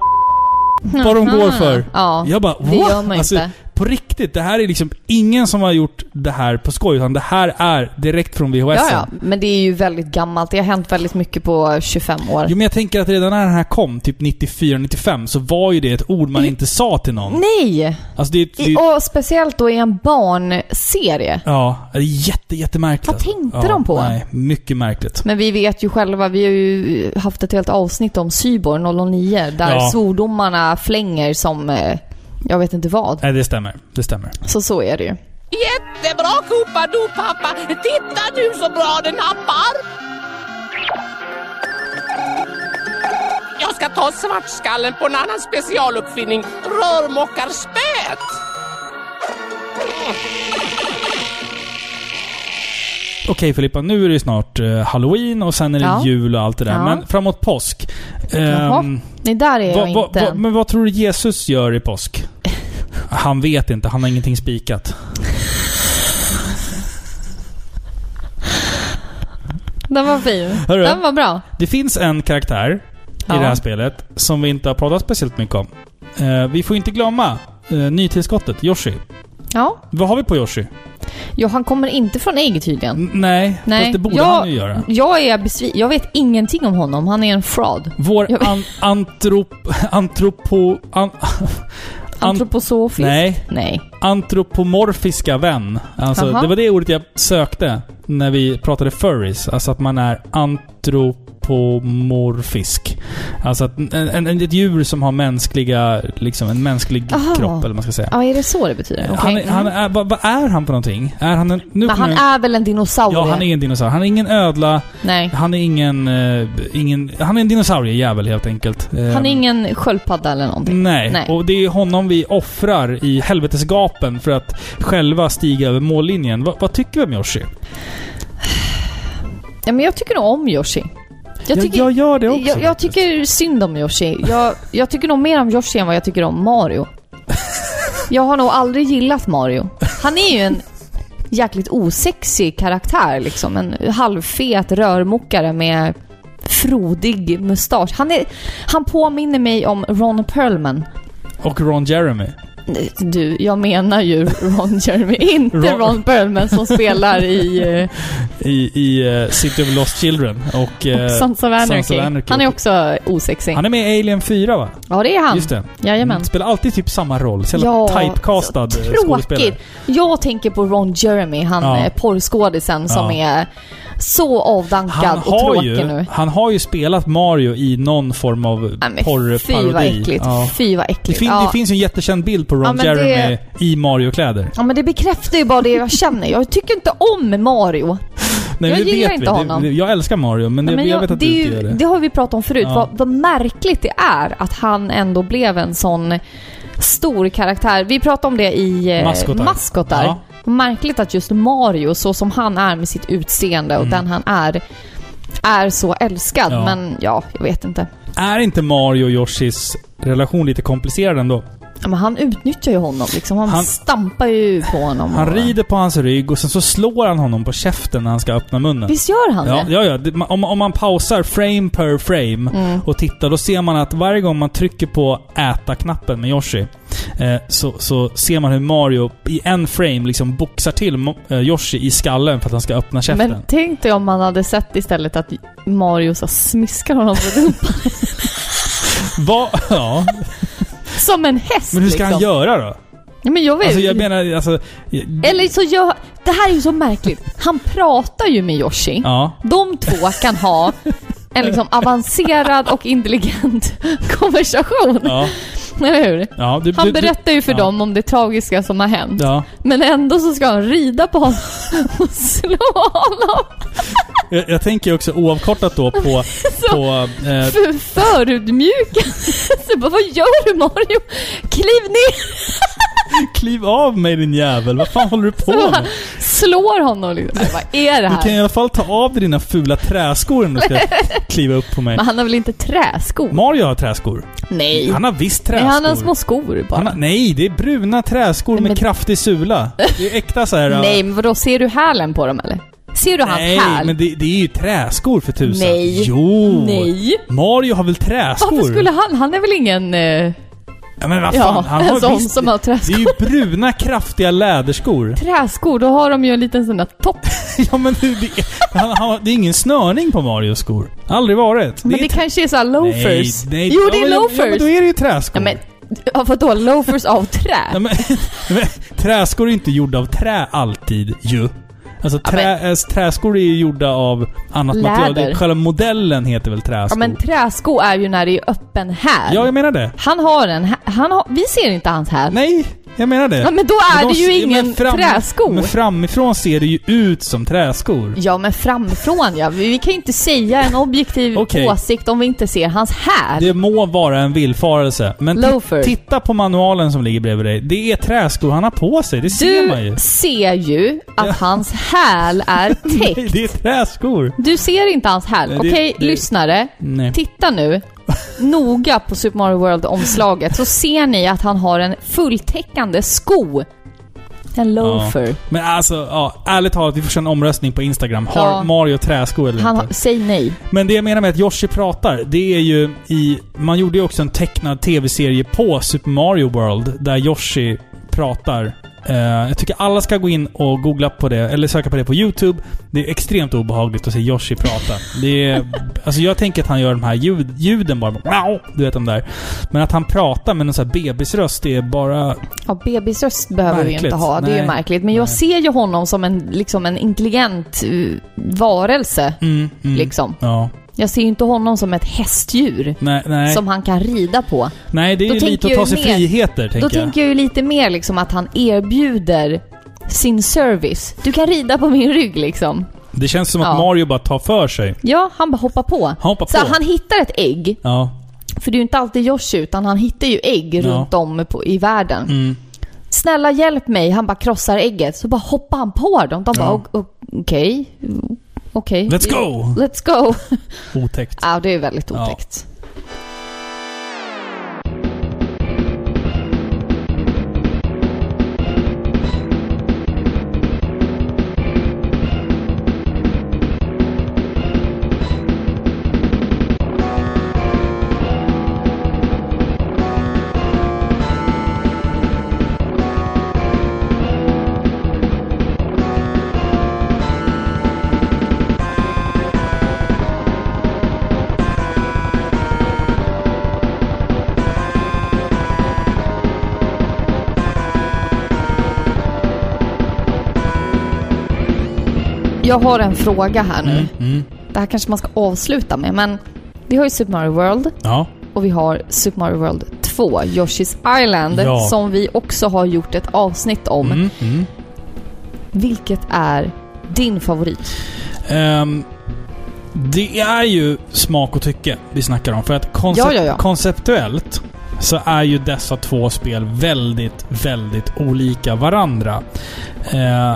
vad de går för. Ja, Jag bara det "What?" gör man alltså, inte. På riktigt. Det här är liksom ingen som har gjort det här på skoj, utan det här är direkt från VHS. Ja, ja. Men det är ju väldigt gammalt. Det har hänt väldigt mycket på 25 år. Jo men jag tänker att redan när den här kom, typ 94-95, så var ju det ett ord man inte sa till någon. Nej! Alltså det, det, I, och speciellt då i en barnserie. Ja, det är jätte, jättemärkligt. Vad tänkte ja, de på? Nej, mycket märkligt. Men vi vet ju själva, vi har ju haft ett helt avsnitt om Cyborg 009 där Ja. svordomarna flänger som, eh, jag vet inte vad. Nej, det stämmer. Det stämmer. Så så är det ju. Jättebra Koopado pappa! Titta nu så bra den nappar! Jag ska ta svartskallen på en annan specialuppfinning, rörmokarspät! Okej Filippa, nu är det ju snart eh, halloween och sen är det Ja. jul och allt det där. Ja. Men framåt påsk. Jaha. Ehm, Nej, där är jag vad- vad- inte. vad- men vad tror du Jesus gör i påsk? *laughs* Han vet inte, han har ingenting spikat. Den var fin. Hörru. Den var bra. Det finns en karaktär Ja. i det här spelet som vi inte har pratat speciellt mycket om. Eh, vi får inte glömma eh, nytillskottet, Yoshi. Ja. Vad har vi på Yoshi? Jo, han kommer inte från ägg tydligen. Nej, Nej. fast det borde jag, han ju göra. Jag är besviken. Jag vet ingenting om honom. Han är en fraud. Vår an, antrop... Antropo... An, *laughs* an, Antroposofisk? nej. Nej. Antropomorfiska vän. Alltså, det var det ordet jag sökte när vi pratade furries. Alltså att man är antropomorfisk. Alltså att en, en, ett djur som har mänskliga, liksom en mänsklig Aha. kropp, eller vad man ska säga. Ja, är det så det betyder? Okej. Han, är- han är, vad, vad är han för någonting? Är han en... Nu Men han jag- är väl en dinosaurie? Ja, han är en dinosaurie. Han är ingen ödla. Nej. Han är ingen... eh, ingen han är en dinosauriejävel helt enkelt. Han är Ehm, ingen sköldpadda eller någonting? Nej. Nej. och det är honom vi offrar i helvetesgapen för att själva stiga över mållinjen. Va, vad tycker vi om Yoshi? Ja, men jag tycker nog om Yoshi. Jag, Jag- tycker, jag gör det också Jag, jag tycker synd om Yoshi. Jag, jag tycker nog mer om Yoshi än vad jag tycker om Mario. Jag har nog aldrig gillat Mario. Han är ju en jäkligt osexig karaktär liksom. En halvfet rörmokare med frodig mustasch. Han, är, han påminner mig om Ron Perlman. Och Ron Jeremy. Du, jag menar ju Ron Jeremy, inte Ron- Ron Perlman som spelar i *laughs* eh, I, i eh, City of Lost Children. Och... eh, Sons of. Sons of Anarchy. Han är också osexig. Han är med i Alien 4 va? Ja, det är han. Just det. Jajamän. Mm, Spelar alltid typ samma roll. Så typecastad eh, skådespelare. Tråkigt. Jag tänker på Ron Jeremy, han Ja. ja. porrskådisen som Ja. är så avdankad Han och tråkig ju, nu. han har ju spelat Mario i någon form av Nej, porrparodi. Fy vad äckligt. Ja. Fy vad Det, äckligt. fin- ja. det finns ju en jättekänd bild på Ja, Ron men Jeremy i Mario-kläder. ja men det bekräftar ju bara det jag känner. Jag tycker inte om Mario. Nej, Jag det gillar inte vi. Det- honom. Det, jag älskar Mario, men, Ja, det, men jag vet att det, du inte gör det. det har vi pratat om förut. Ja. Vad, vad märkligt det är att han ändå blev en sån stor karaktär. Vi pratade om det i eh, Maskotar. Maskotar. Ja. Vad Märkligt att just Mario, så som han är med sitt utseende och Mm. den han är, är så älskad. Ja. Men ja, jag vet inte. Är inte Mario och Yoshis relation lite komplicerad ändå? Ja, Men han utnyttjar ju honom liksom. Han, Han- stampar ju på honom. Han och- rider på hans rygg och sen så slår han honom på käften när han ska öppna munnen. Visst gör han Ja, det? ja, ja. Det- Om, om man pausar frame per frame Mm. och tittar, då ser man att varje gång man trycker på äta-knappen med Yoshi, eh, så, så ser man hur Mario i en frame liksom boxar till eh, Yoshi i skallen för att han ska öppna käften. Men tänk dig om man hade sett istället att Mario så smiskar honom på rumpan. *laughs* Va? Ja. Som en häst Men hur ska liksom. han göra då? Ja, men jag vet. Alltså jag menar, alltså... Eller så gör... Det här är ju så märkligt. Han pratar ju med Yoshi. Ja. De två kan ha en liksom avancerad och intelligent *laughs* konversation. Ja. *laughs* Eller hur? ja du, Han berättar ju för ja. på det tragiska som har hänt. Ja. Men ändå så ska han rida på honom *laughs* och slå honom. Jag, jag tänker också oavkortat då på... *laughs* Så på eh, för, förödmjukande. Vad gör du Mario? Kliv ner! Kliv av mig din jävel, vad fan håller du på med? slår honom liksom. Nej, vad är det Du kan här? i alla fall ta av dig dina fula träskor om du ska *laughs* kliva upp på mig. Men han har väl inte träskor? Mario har träskor. Nej. Han har visst Nej, träskor. han har små skor bara. Har, nej, det är bruna träskor Nej, med men- kraftig sula. Det är äkta så här. *laughs* Nej, men vadå? Ser du hälen på dem eller? Ser du hans nej, häl? men det, det är ju träskor för tusan. Nej. Jo! Nej. Mario har väl träskor? Varför skulle han... Han är väl ingen... Eh, Ja, men vad Ja, fan, han en har sån visst, som har Det är träskor. ju bruna, kraftiga läderskor. Träskor, då har de ju en liten sån där topp. *laughs* ja, men det, det, han, han, det är ingen snörning på Marios skor. Aldrig varit. Men det, kanske är såhär loafers. Nej, nej, jo, ja, det är loafers. Ja, men då är det ju träskor. Ja, men, ja, vadå? Loafers av trä? Ja, men, *laughs* men, träskor är inte gjorda av trä alltid ju. Alltså Ja, trä, äh, träskor är ju gjorda av annat Läder. material. Själva modellen heter väl träskor? Ja, men träsko är ju när det är öppen här. Ja, jag menar det. Han har en, han har, vi ser inte hans här. Nej, jag menar det. Ja, men då är Men det de- ju men ingen träsko. Men framifrån ser det ju ut som träskor. Ja, men framifrån ja. Vi vi kan ju inte säga en objektiv Okej. åsikt om vi inte ser hans här. Det må vara en villfarelse, men titta på manualen som ligger bredvid dig. Det är träskor han har på sig, det ser man ju. Du ser ju att Ja. hans häl är *laughs* Nej, täckt. det är träskor. Du ser inte hans häl. Nej, det- Okej, det- lyssnare. Nej. Titta nu noga på Super Mario World-omslaget så ser ni att han har en fulltäckande sko. En loafer. Men alltså, ja, ärligt talat, vi får köra en omröstning på Instagram. Har Ja. Mario träskor eller Han inte? säg nej. Men det jag menar med att Yoshi pratar, det är ju i... Man gjorde ju också en tecknad tv-serie på Super Mario World, där Yoshi pratar. Eh, jag tycker alla ska gå in och googla på det, eller söka på det på YouTube. Det är extremt obehagligt att se Yoshi prata. Det är... Alltså jag tänker att han gör de här ljud, ljuden bara. Wow, du vet de där. Men att han pratar med någon sån här bebisröst, det är bara... Ja, bebisröst behöver vi Märkligt. inte ha. Det är ju Nej. märkligt. Men jag Nej. ser ju honom som en, liksom en intelligent uh, varelse. Mm, mm, Liksom. Ja. Jag ser ju inte honom som ett hästdjur. Nej, nej. Som han kan rida på. nej, det är Då ju lite att ta sig mer- friheter, Då tänker jag. tänker jag ju lite mer liksom att han erbjuder sin service. Du kan rida på min rygg liksom. Det känns som att Ja. Mario bara tar för sig. Ja, han bara hoppar på. Han hoppar Så på. han hittar ett ägg. Ja. För det är ju inte alltid Yoshi, utan han hittar ju ägg Ja. runt om på, i världen. Mm. Snälla hjälp mig. Han bara krossar ägget. Så bara hoppar han på dem. De bara Ja. "O- o- okej. Okej. Let's go! Let's go. Otäckt. Ja, det är väldigt otäckt. Jag har en fråga här nu. Mm, mm. Det här kanske man ska avsluta med, men vi har ju Super Mario World Ja. och vi har Super Mario World 2, Yoshi's Island, Ja. som vi också har gjort ett avsnitt om. Mm, mm. Vilket är din favorit? Ehm, det är ju smak och tycke vi snackar om. För att koncept- Ja, konceptuellt så är ju dessa två spel väldigt, väldigt olika varandra. Eh,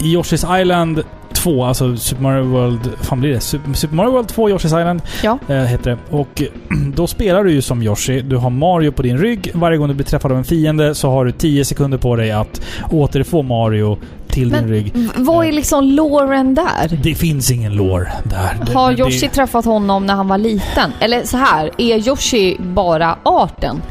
I Yoshi's Island 2, alltså Super Mario World... fan blir det? Super, Super Mario World 2 Yoshi's Island Ja. eh, heter det. Och *clears throat* då spelar du ju som Yoshi. Du har Mario på din rygg. Varje gång du blir träffad av en fiende så har du 10 sekunder på dig att återfå Mario till Men din rygg. vad är liksom loren där? Det finns ingen lore där. Det- Har det- Yoshi träffat honom när han var liten? Eller så här, är Yoshi bara arten?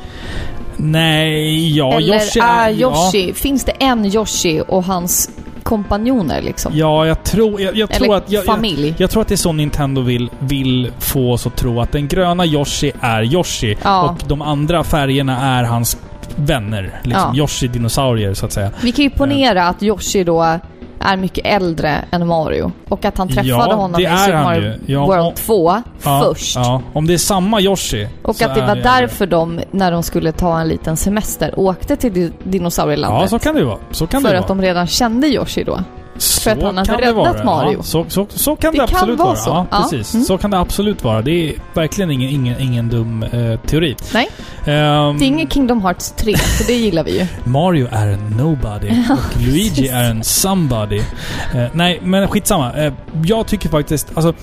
Nej, ja, Eller Yoshi är ja. Yoshi... Finns det en Yoshi och hans kompanjoner liksom? Ja, jag tror, jag, jag tror att... Jag, jag, familj? jag tror att det är så Nintendo vill, vill få oss att tro att den gröna Yoshi är Yoshi Ja. och de andra färgerna är hans vänner. Liksom Ja. Yoshi-dinosaurier, så att säga. Vi kan ju ponera att Yoshi då är mycket äldre än Mario. Och att han träffade Ja, honom det i Super Mario. Ja, World om- 2 Ja, först. Ja, om det är samma Yoshi. Och att det var därför de, när de skulle ta en liten semester, åkte till di- dinosaurielandet. Ja, så kan det ju vara. Så kan för det att vara. de redan kände Yoshi då. Så för att han kan det räddat vara. Mario. Ja, så, så, så kan det, Det kan absolut vara vara. så. Ja, Ja. precis. Mm. Så kan det absolut vara. Det är verkligen ingen, ingen, ingen dum eh, teori. Nej, Ehm, det är ingen Kingdom Hearts 3, så det gillar vi ju. *laughs* Mario är en nobody och Luigi är en somebody. Eh, nej, men skitsamma. Eh, jag tycker faktiskt, alltså...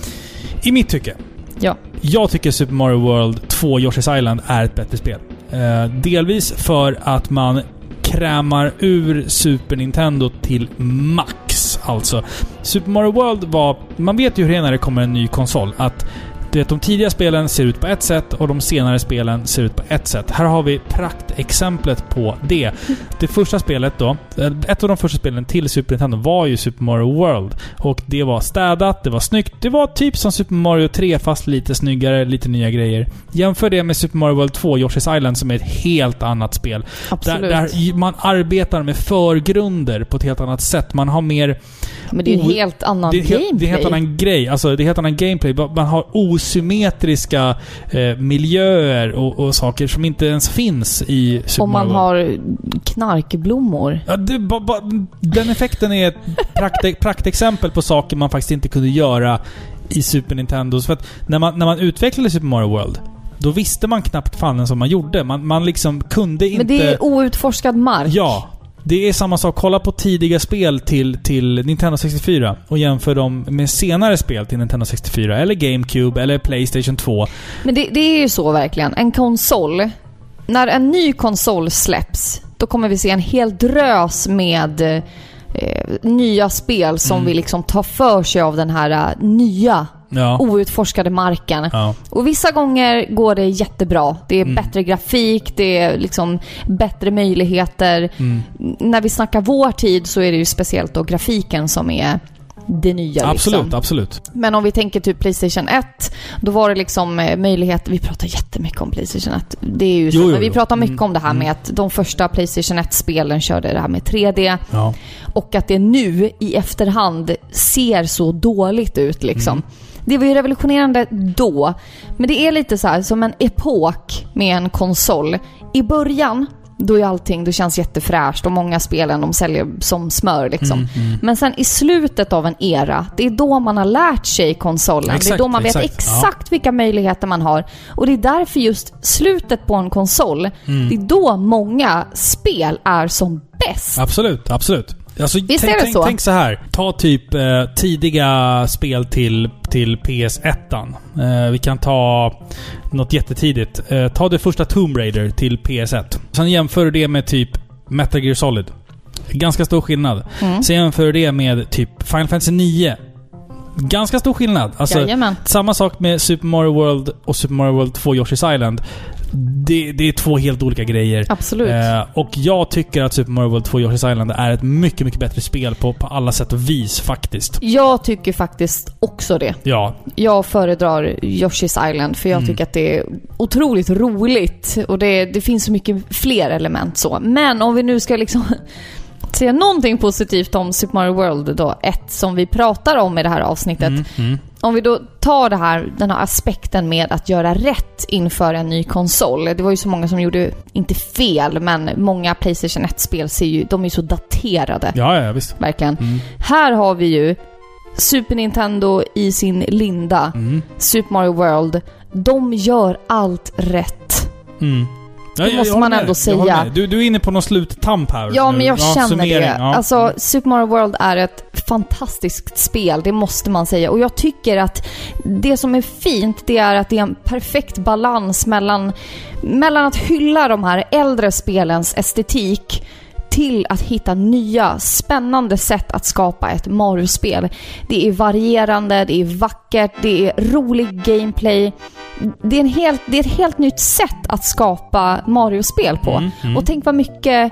I mitt tycke. Ja. Jag tycker Super Mario World 2 Yoshi's Island är ett bättre spel. Eh, delvis för att man krämar ur Super Nintendo till max. Alltså, Super Mario World var... Man vet ju hur det är när det kommer en ny konsol. Att du vet, de tidiga spelen ser ut på ett sätt och de senare spelen ser ut på ett sätt. Här har vi praktexemplet på det. Det första spelet då, eh, ett av de första spelen till Super Nintendo var ju Super Mario World. Och det var städat, det var snyggt. Det var typ som Super Mario 3 fast lite snyggare, lite nya grejer. Jämför det med Super Mario World 2, Yoshi's Island, som är ett helt annat spel. Absolut. Där, där man arbetar med förgrunder på ett helt annat sätt. Man har mer... Men det är en o- helt annan det är, gameplay. det är en helt annan grej. Alltså, det är helt annan gameplay. Man har osymmetriska eh, miljöer och, och saker som inte ens finns i Super Om man Mario har knarkblommor. Ja, det, ba, ba, den effekten är ett prakt, *laughs* praktexempel på saker man faktiskt inte kunde göra i Super Nintendo. För att när man, när man utvecklade Super Mario World, då visste man knappt fan som man gjorde. Man, man liksom kunde inte... Men det är outforskad mark. Ja. Det är samma sak. Kolla på tidiga spel till, till Nintendo 64 och jämför dem med senare spel till Nintendo 64. Eller GameCube, eller Playstation 2. Men det, det är ju så verkligen. En konsol. När en ny konsol släpps, då kommer vi se en hel drös med eh, nya spel som Mm. vill liksom ta för sig av den här eh, nya Ja. outforskade marken. ja. Och vissa gånger går det jättebra. Det är Mm. bättre grafik, det är liksom bättre möjligheter. Mm. När vi snackar vår tid så är det ju speciellt då grafiken som är det nya. Absolut, liksom. absolut. Men om vi tänker typ Playstation 1, då var det liksom eh, möjlighet... Vi pratar jättemycket om Playstation 1. Det är ju så. Jo, jo, men vi pratar mycket Mm, om det här med att de första Playstation 1-spelen körde det här med 3D. Ja. Och att det nu i efterhand ser så dåligt ut liksom. Mm. Det var ju revolutionerande då. Men det är lite så här som en epok med en konsol. I början, då är allting, då känns jättefräscht och många spelen de säljer som smör liksom. Mm, Men sen i slutet av en era, det är då man har lärt sig konsolen. det är Exakt, då man vet exakt. exakt vilka möjligheter man har. Och det är därför just slutet på en konsol, Mm. det är då många spel är som bäst. Absolut, absolut. Alltså, Visst tänk, är det tänk, så? tänk så här. Ta typ eh, tidiga spel till, till PS1. Eh, vi kan ta något jättetidigt. Eh, ta det första Tomb Raider till PS1. Sen jämför du det med typ Metal Gear Solid. Ganska stor skillnad. Mm. Sen jämför du det med typ Final Fantasy 9. Ganska stor skillnad. Alltså, Jajamän. samma sak med Super Mario World och Super Mario World 2 Yoshi's Island. Det, det är två helt olika grejer. Absolut. Eh, och jag tycker att Super Mario World 2 Yoshi's Island är ett mycket, mycket bättre spel på, på alla sätt och vis faktiskt. Jag tycker faktiskt också det. Ja. Jag föredrar Yoshi's Island för jag Mm. tycker att det är otroligt roligt och det, det finns så mycket fler element så. Men om vi nu ska liksom säga någonting positivt om Super Mario World då, ett som vi pratar om i det här avsnittet. Mm, mm. Om vi då tar det här, den här aspekten med att göra rätt inför en ny konsol. Det var ju så många som gjorde, inte fel, men många Playstation 1-spel ser ju, de är ju så daterade. Ja, ja, visst. Verkligen. Mm. Här har vi ju Super Nintendo i sin linda. Mm. Super Mario World. De gör allt rätt. Ja, Det jag- måste jag man med ändå håller säga. med. Du, du är inne på någon sluttamp här. Ja, nu. men jag känner summering, det. Ja. Alltså, Super Mario World är ett fantastiskt spel, det måste man säga. Och jag tycker att det som är fint, det är att det är en perfekt balans mellan, mellan att hylla de här äldre spelens estetik till att hitta nya spännande sätt att skapa ett Mario-spel. Det är varierande, det är vackert, det är rolig gameplay. Det är, en helt, det är ett helt nytt sätt att skapa Mario-spel på. Mm, mm. Och tänk vad mycket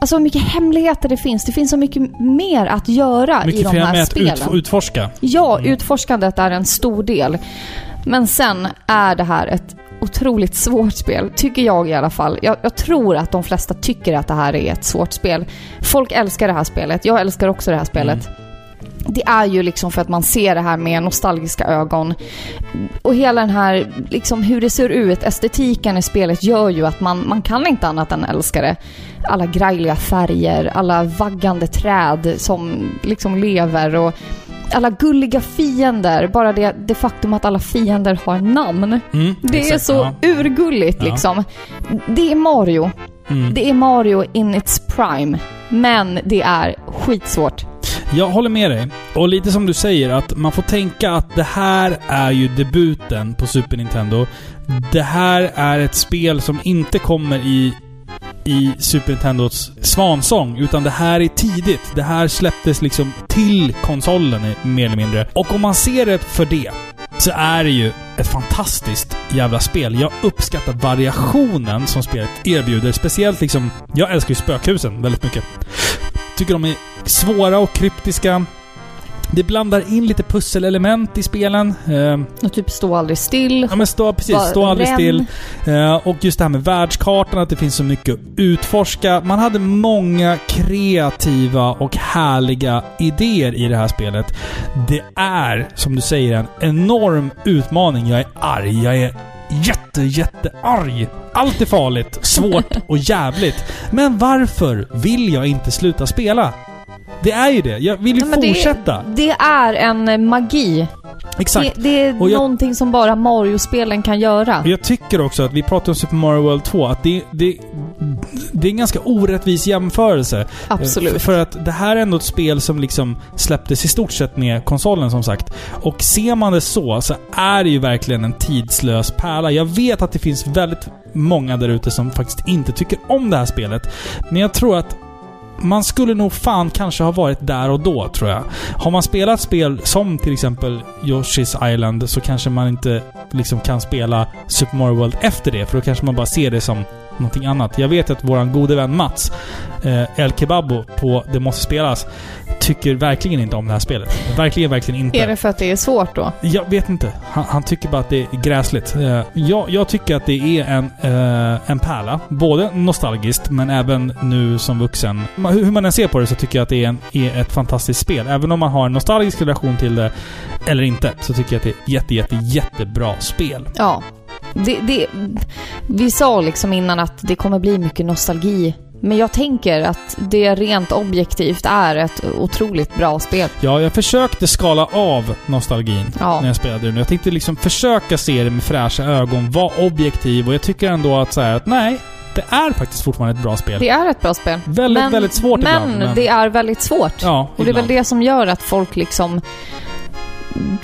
Alltså mycket hemligheter det finns. Det finns så mycket mer att göra i Mycket de fler här med att spelen. ut, utforska. Ja, utforskandet är en stor del. Men sen är det här ett otroligt svårt spel, tycker jag i alla fall. Jag, jag tror att de flesta tycker att det här är ett svårt spel. Folk älskar det här spelet, jag älskar också det här spelet. Det är ju liksom för att man ser det här med nostalgiska ögon. Och hela den här, liksom hur det ser ut, estetiken i spelet gör ju att man, man kan inte annat än älska det. Alla grejliga färger, alla vaggande träd som liksom lever och alla gulliga fiender. Bara det, det faktum att alla fiender har namn. Mm, Det är exakt, så ja. urgulligt Ja. liksom. Det är Mario. Mm. Det är Mario in its prime. Men det är skitsvårt. Jag håller med dig. Och lite som du säger, att man får tänka att det här är ju debuten på Super Nintendo. Det här är ett spel som inte kommer i, i Super Nintendos svansång, utan det här är tidigt. Det här släpptes liksom till konsolen, mer eller mindre. Och om man ser det för det, så är det ju ett fantastiskt jävla spel. Jag uppskattar variationen som spelet erbjuder. Speciellt liksom... Jag älskar ju spökhusen väldigt mycket. Tycker de är svåra och kryptiska. Det blandar in lite pusselelement i spelen. Eh, Och typ stå aldrig still. Ja men stå, precis, stå aldrig ränn. still. Eh, och just det här med världskartan, att det finns så mycket att utforska. Man hade många kreativa och härliga idéer i det här spelet. Det är, som du säger, en enorm utmaning. Jag är arg. Jag är jätte, jätte arg. Allt är farligt, svårt *laughs* och jävligt. Men varför vill jag inte sluta spela? Det är ju det. Jag vill ju men det- fortsätta. Det är en eh, magi. Exakt. Det, det är Och jag- någonting som bara Mario-spelen kan göra. Jag tycker också att vi pratar om Super Mario World 2, att det, det, det är en ganska orättvis jämförelse. Absolut. För, för att det här är ändå ett spel som liksom släpptes i stort sett med konsolen som sagt. Och ser man det så, så är det ju verkligen en tidslös pärla. Jag vet att det finns väldigt många där ute som faktiskt inte tycker om det här spelet. Men jag tror att man skulle nog fan kanske ha varit där och då, tror jag. Har man spelat spel som till exempel Yoshi's Island så kanske man inte liksom kan spela Super Mario World efter det, för då kanske man bara ser det som någonting annat. Jag vet att våran gode vän Mats, eh, El Kebabo på Det Måste Spelas, tycker verkligen inte om det här spelet. Verkligen, verkligen inte. Är det för att det är svårt då? Jag vet inte. Han, han tycker bara att det är gräsligt. Eh, jag, jag tycker att det är en, eh, en pärla. Både nostalgiskt, men även nu som vuxen. Hur hur man än ser på det så tycker jag att det är, en, är ett fantastiskt spel. Även om man har en nostalgisk relation till det, eller inte, så tycker jag att det är jätte, jätte, jättebra spel. Ja. Det, det, vi sa liksom innan att det kommer bli mycket nostalgi. Men jag tänker att det rent objektivt är ett otroligt bra spel. Ja, jag försökte skala av nostalgin Ja. när jag spelade det nu. Jag tänkte liksom försöka se det med fräscha ögon, vara objektiv och jag tycker ändå att så här, att nej, det är faktiskt fortfarande ett bra spel. Det är ett bra spel. Väldigt, väldigt svårt men ibland, men- det är väldigt svårt. Ja, Och det är väl det som gör att folk liksom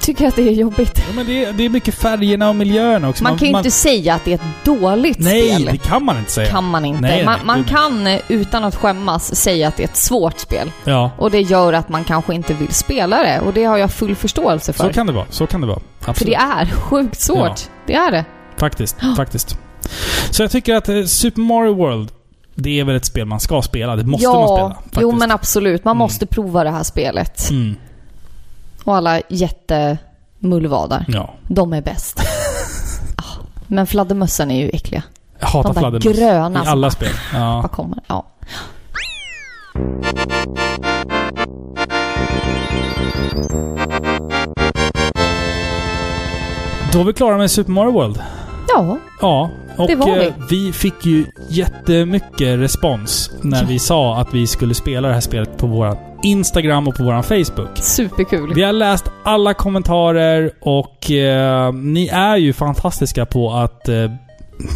tycker att det är jobbigt. Ja, men det, är, det är mycket färgerna och miljöerna också. Man kan ju inte säga att det är ett dåligt Nej, spel. det kan man inte säga. kan man inte. Nej, nej, man man nej. kan eh, utan att skämmas säga att det är ett svårt spel. Ja, Och det gör att man kanske inte vill spela det. Och det har jag full förståelse för. så kan det vara. Så kan det vara. för Absolut. det är sjukt svårt. Det är det. Faktiskt, *gasps* faktiskt. Så jag tycker att eh, Super Mario World, det är väl ett spel man ska spela. Det måste ja, man spela. Faktiskt. jo men absolut. Man Mm. måste prova det här spelet. Mm, Och alla jättemullvadar. ja. De är bäst. *laughs* Ah, men fladdermössen är ju äckliga. Jag hatar De där fladdermöss. gröna I alla spel. *laughs* Ja. Vad kommer? Ja. Då är vi klara med Super Mario World. Ja, Ja, och Det var vi. eh, vi fick ju jättemycket respons när Ja. vi sa att vi skulle spela det här spelet på vår Instagram och på vår Facebook. superkul. Vi har läst alla kommentarer och eh, ni är ju fantastiska på att, eh,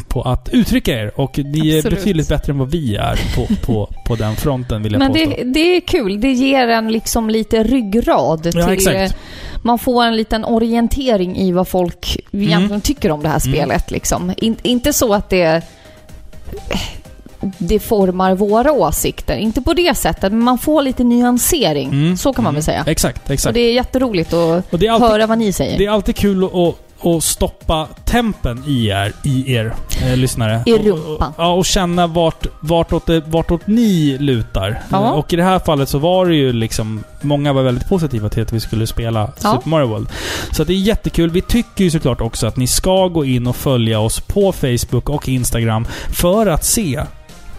på att uttrycka er. Och ni är Absolut. betydligt bättre än vad vi är på, på, på den fronten vill jag Men påstå. det, det är kul. Det ger en liksom lite ryggrad Ja, till... exakt. eh, Man får en liten orientering i vad folk egentligen Mm. tycker om det här spelet. Liksom. In, inte så att det... Det formar våra åsikter. Inte på det sättet, men man får lite nyansering. Mm, Så kan man mm. väl säga. Exakt, Och exakt. det är jätteroligt att Och alltid, höra vad ni säger. det är alltid kul att, att stoppa tempen i er, i er eh, lyssnare. I Och- och- rumpan. Ja, och känna vart, vartåt, det, vartåt ni lutar. Ja. Eh, Och i det här fallet så var det ju liksom... Många var väldigt positiva till att vi skulle spela Ja. Super Mario World. Så det är jättekul. Vi tycker ju såklart också att ni ska gå in och följa oss på Facebook och Instagram för att se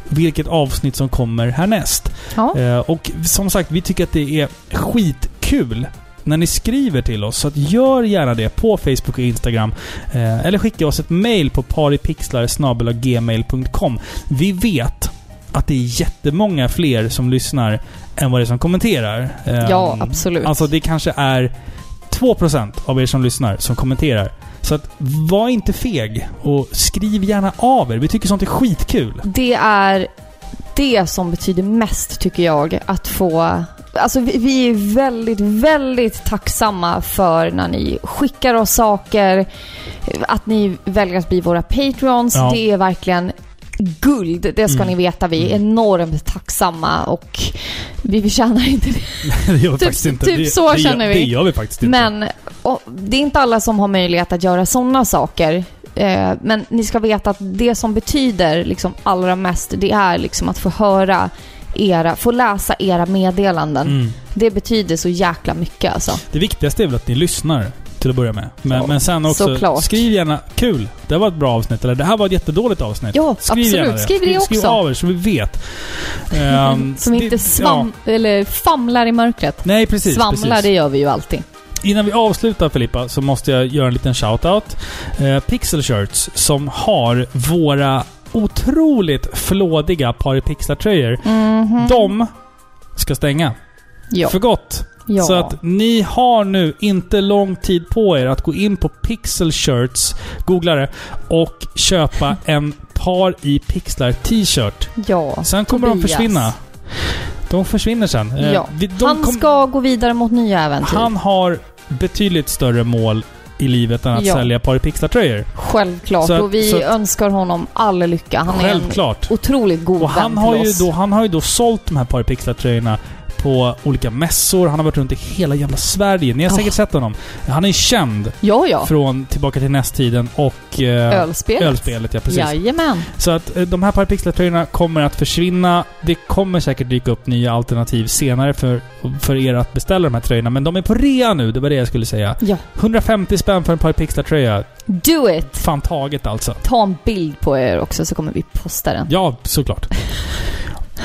vilket avsnitt som kommer härnäst. Ja. Eh, och som sagt, vi tycker att det är skitkul när ni skriver till oss. Så gör gärna det på Facebook och Instagram. Eh, eller skicka oss ett mail på paripixlar.gmail.com. Vi vet att det är jättemånga fler som lyssnar än vad det är som kommenterar. Eh, Ja, absolut. Alltså det kanske är 2% av er som lyssnar som kommenterar. Så att var inte feg och skriv gärna av er. Vi tycker sånt är skitkul. Det är det som betyder mest, tycker jag, att få... Alltså vi, vi är väldigt, väldigt tacksamma för när ni skickar oss saker, att ni väljer att bli våra patreons. Ja. Det är verkligen guld, det ska Mm. ni veta. Vi är Mm. enormt tacksamma och vi förtjänar inte det. *laughs* det gör vi Typ- faktiskt inte. typ det, så det känner gör, vi. Det gör vi faktiskt inte. Men och det är inte alla som har möjlighet att göra sådana saker. Eh, men ni ska veta att det som betyder liksom allra mest, det är liksom att få höra era, få läsa era meddelanden. Mm. Det betyder så jäkla mycket alltså. Det viktigaste är väl att ni lyssnar till att börja med. Men, Ja, men sen också, såklart. skriv gärna kul, det var ett bra avsnitt. Eller det här var ett jättedåligt avsnitt. Ja, skriv absolut. Gärna det. Skriv det också. Skriv av er så vi vet. *laughs* Ehm, som inte svam, eller famlar i mörkret. Ja. Nej, precis. Svamlar, precis. det gör vi ju alltid. Innan vi avslutar Filippa så måste jag göra en liten shout-out. Eh, Pixel Shirts som har våra otroligt flådiga Paripixlar-tröjor. Mhm. De ska stänga. Ja. För gott. ja. Så att ni har nu inte lång tid på er att gå in på Pixel Shirts, googla det, och köpa en par i pixlar t-shirt. ja. Sen kommer de Tobias. försvinna. De försvinner sen. Eh, Ja. de Han kom- ska gå vidare mot nya äventyr. han har betydligt större mål i livet än att Ja. sälja par i pixlar-tröjor. Självklart. Så och vi så önskar honom all lycka. Han är Självklart. en otroligt god Och han vän har, till ju oss. då, han har ju då sålt de här par i pixlar-tröjorna på olika mässor. Han har varit runt i hela jävla Sverige. Ni har säkert Ja. sett honom. Han är känd Ja, ja. från Tillbaka till nästtiden och... Eh, Ölspelet. Ölspelet, ja precis. Jajamän. Så att eh, de här Parapixlar-tröjorna kommer att försvinna. Det kommer säkert dyka upp nya alternativ senare för, för er att beställa de här tröjorna. Men de är på rea nu, det var det jag skulle säga. Ja. 150 spänn för en Parapixlar-tröja. Do it! Fan taget alltså. Ta en bild på er också så kommer vi posta den. Ja, såklart.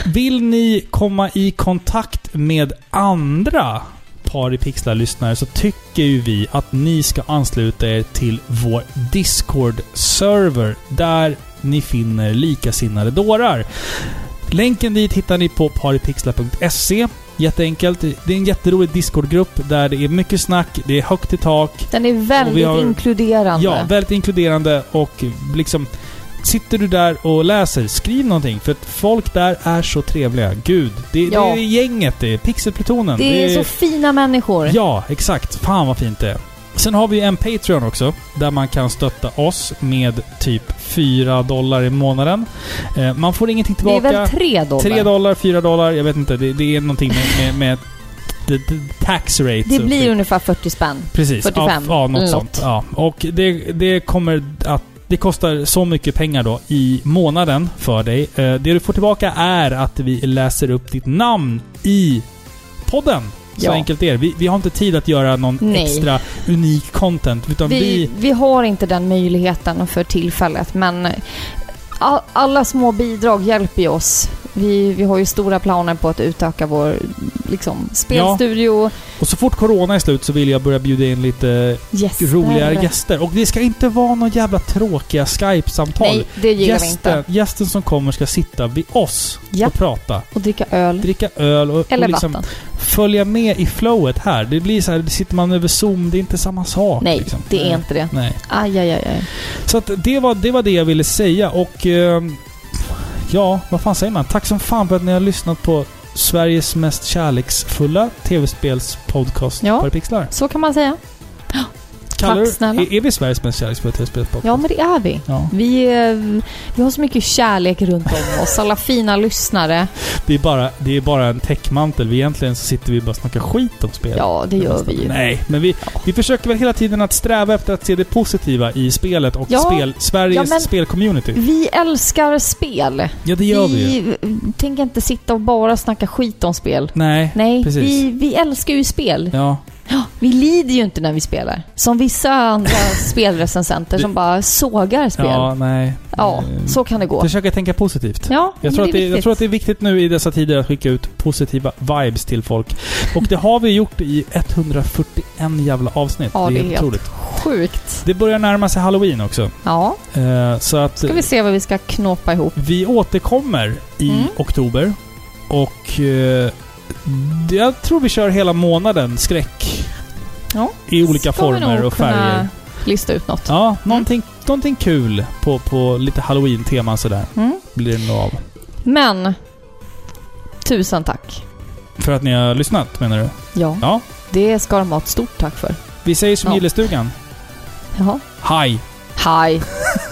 Vill ni komma i kontakt med andra par i Pixlar-lyssnare så tycker ju vi att ni ska ansluta er till vår Discord-server där ni finner likasinnade dårar. Länken dit hittar ni på paripixlar.se. Jätteenkelt. Det är en jätterolig Discord-grupp där det är mycket snack, det är högt i tak. Den är väldigt har- inkluderande. Ja, väldigt inkluderande och liksom... Sitter du där och läser, skriv någonting. För att folk där är så trevliga. Gud. Det, Ja. det är gänget det. är Pixelplutonen. det är så fina människor. Ja, exakt. Fan vad fint det är. Sen har vi en Patreon också, där man kan stötta oss med typ 4 dollar i månaden. Eh, man får ingenting det är tillbaka. väl tre dollar? 3 dollar, 4 dollar, jag vet inte. Det, det är någonting med, med, med tax rate. Det blir ungefär 40 spänn. Precis. 45 Ja, ja något eller sånt. något. Ja. Och det, det kommer att... Det kostar så mycket pengar då i månaden för dig. Eh, Det du får tillbaka är att vi läser upp ditt namn i podden. Så Ja. enkelt är det. Vi, vi har inte tid att göra någon Nej. extra unik content. Utan vi... Vi, vi har inte den möjligheten för tillfället, men all, alla små bidrag hjälper ju oss. Vi, vi har ju stora planer på att utöka vår liksom, spelstudio. Och så fort Corona är slut så vill jag börja bjuda in lite Gäster. roligare gäster. Och det ska inte vara några jävla tråkiga Skype-samtal. Nej, det gillar vi Gästen, inte. gästen som kommer ska sitta vid oss Ja. och prata. Och dricka öl. Dricka öl och, Eller och liksom vatten. Följa med i flowet här. Det blir så här, sitter man över Zoom, det är inte samma sak. Nej, liksom. det är Nej. inte det. Nej. Aj, aj, aj, aj. Så att det var, det var det jag ville säga och... ehm, ja, vad fan säger man? Tack som fan för att ni har lyssnat på Sveriges mest kärleksfulla tv-spelspodcast Ja. Par i Pixlar. Så kan man säga. *gasps* Kallar Tack du- snälla. Är, är vi Sveriges mest kärleksfulla tv-spelspodcast? Ja, men det är vi. Ja. Vi, eh, vi har så mycket kärlek runt om oss. Alla fina lyssnare. Det är, bara, det är bara en täckmantel. Vi egentligen så sitter vi bara och snackar skit om spel. Ja, det gör vi ju. Nej, men vi, vi försöker väl hela tiden att sträva efter att se det positiva i spelet och Ja. spel, Sveriges Ja, spelcommunity. Vi älskar spel. Ja, det gör vi ju. vi tänker inte sitta och bara snacka skit om spel. Nej, Nej, precis. vi, vi älskar ju spel. Ja. Ja, vi lider ju inte när vi spelar. Som vissa andra *laughs* spelrecensenter som bara sågar spel. Ja, Ja, nej. Eh, så kan det gå. Försöka tänka positivt. Ja, Jag tror, att är det, jag tror att det är viktigt nu i dessa tider att skicka ut positiva vibes till folk. Och det har vi gjort i 141 jävla avsnitt. Ja, det är helt otroligt. Sjukt. Det börjar närma sig halloween också. Ja, Eh, så att ska vi se vad vi ska knåpa ihop. vi återkommer i Mm. oktober. Och eh, jag tror vi kör hela månaden skräck. Ja, I olika ska vi former nog och kunna färger. lista ut något. Ja, någonting, någonting kul på, på lite halloween-teman sådär. Mm. Blir det nog av. Men, tusen tack. För att ni har lyssnat menar du? Ja, Ja. det ska de ha ett stort tack för. Vi säger som Ja. gillestugan. Jaha. Hej! Hej. *laughs*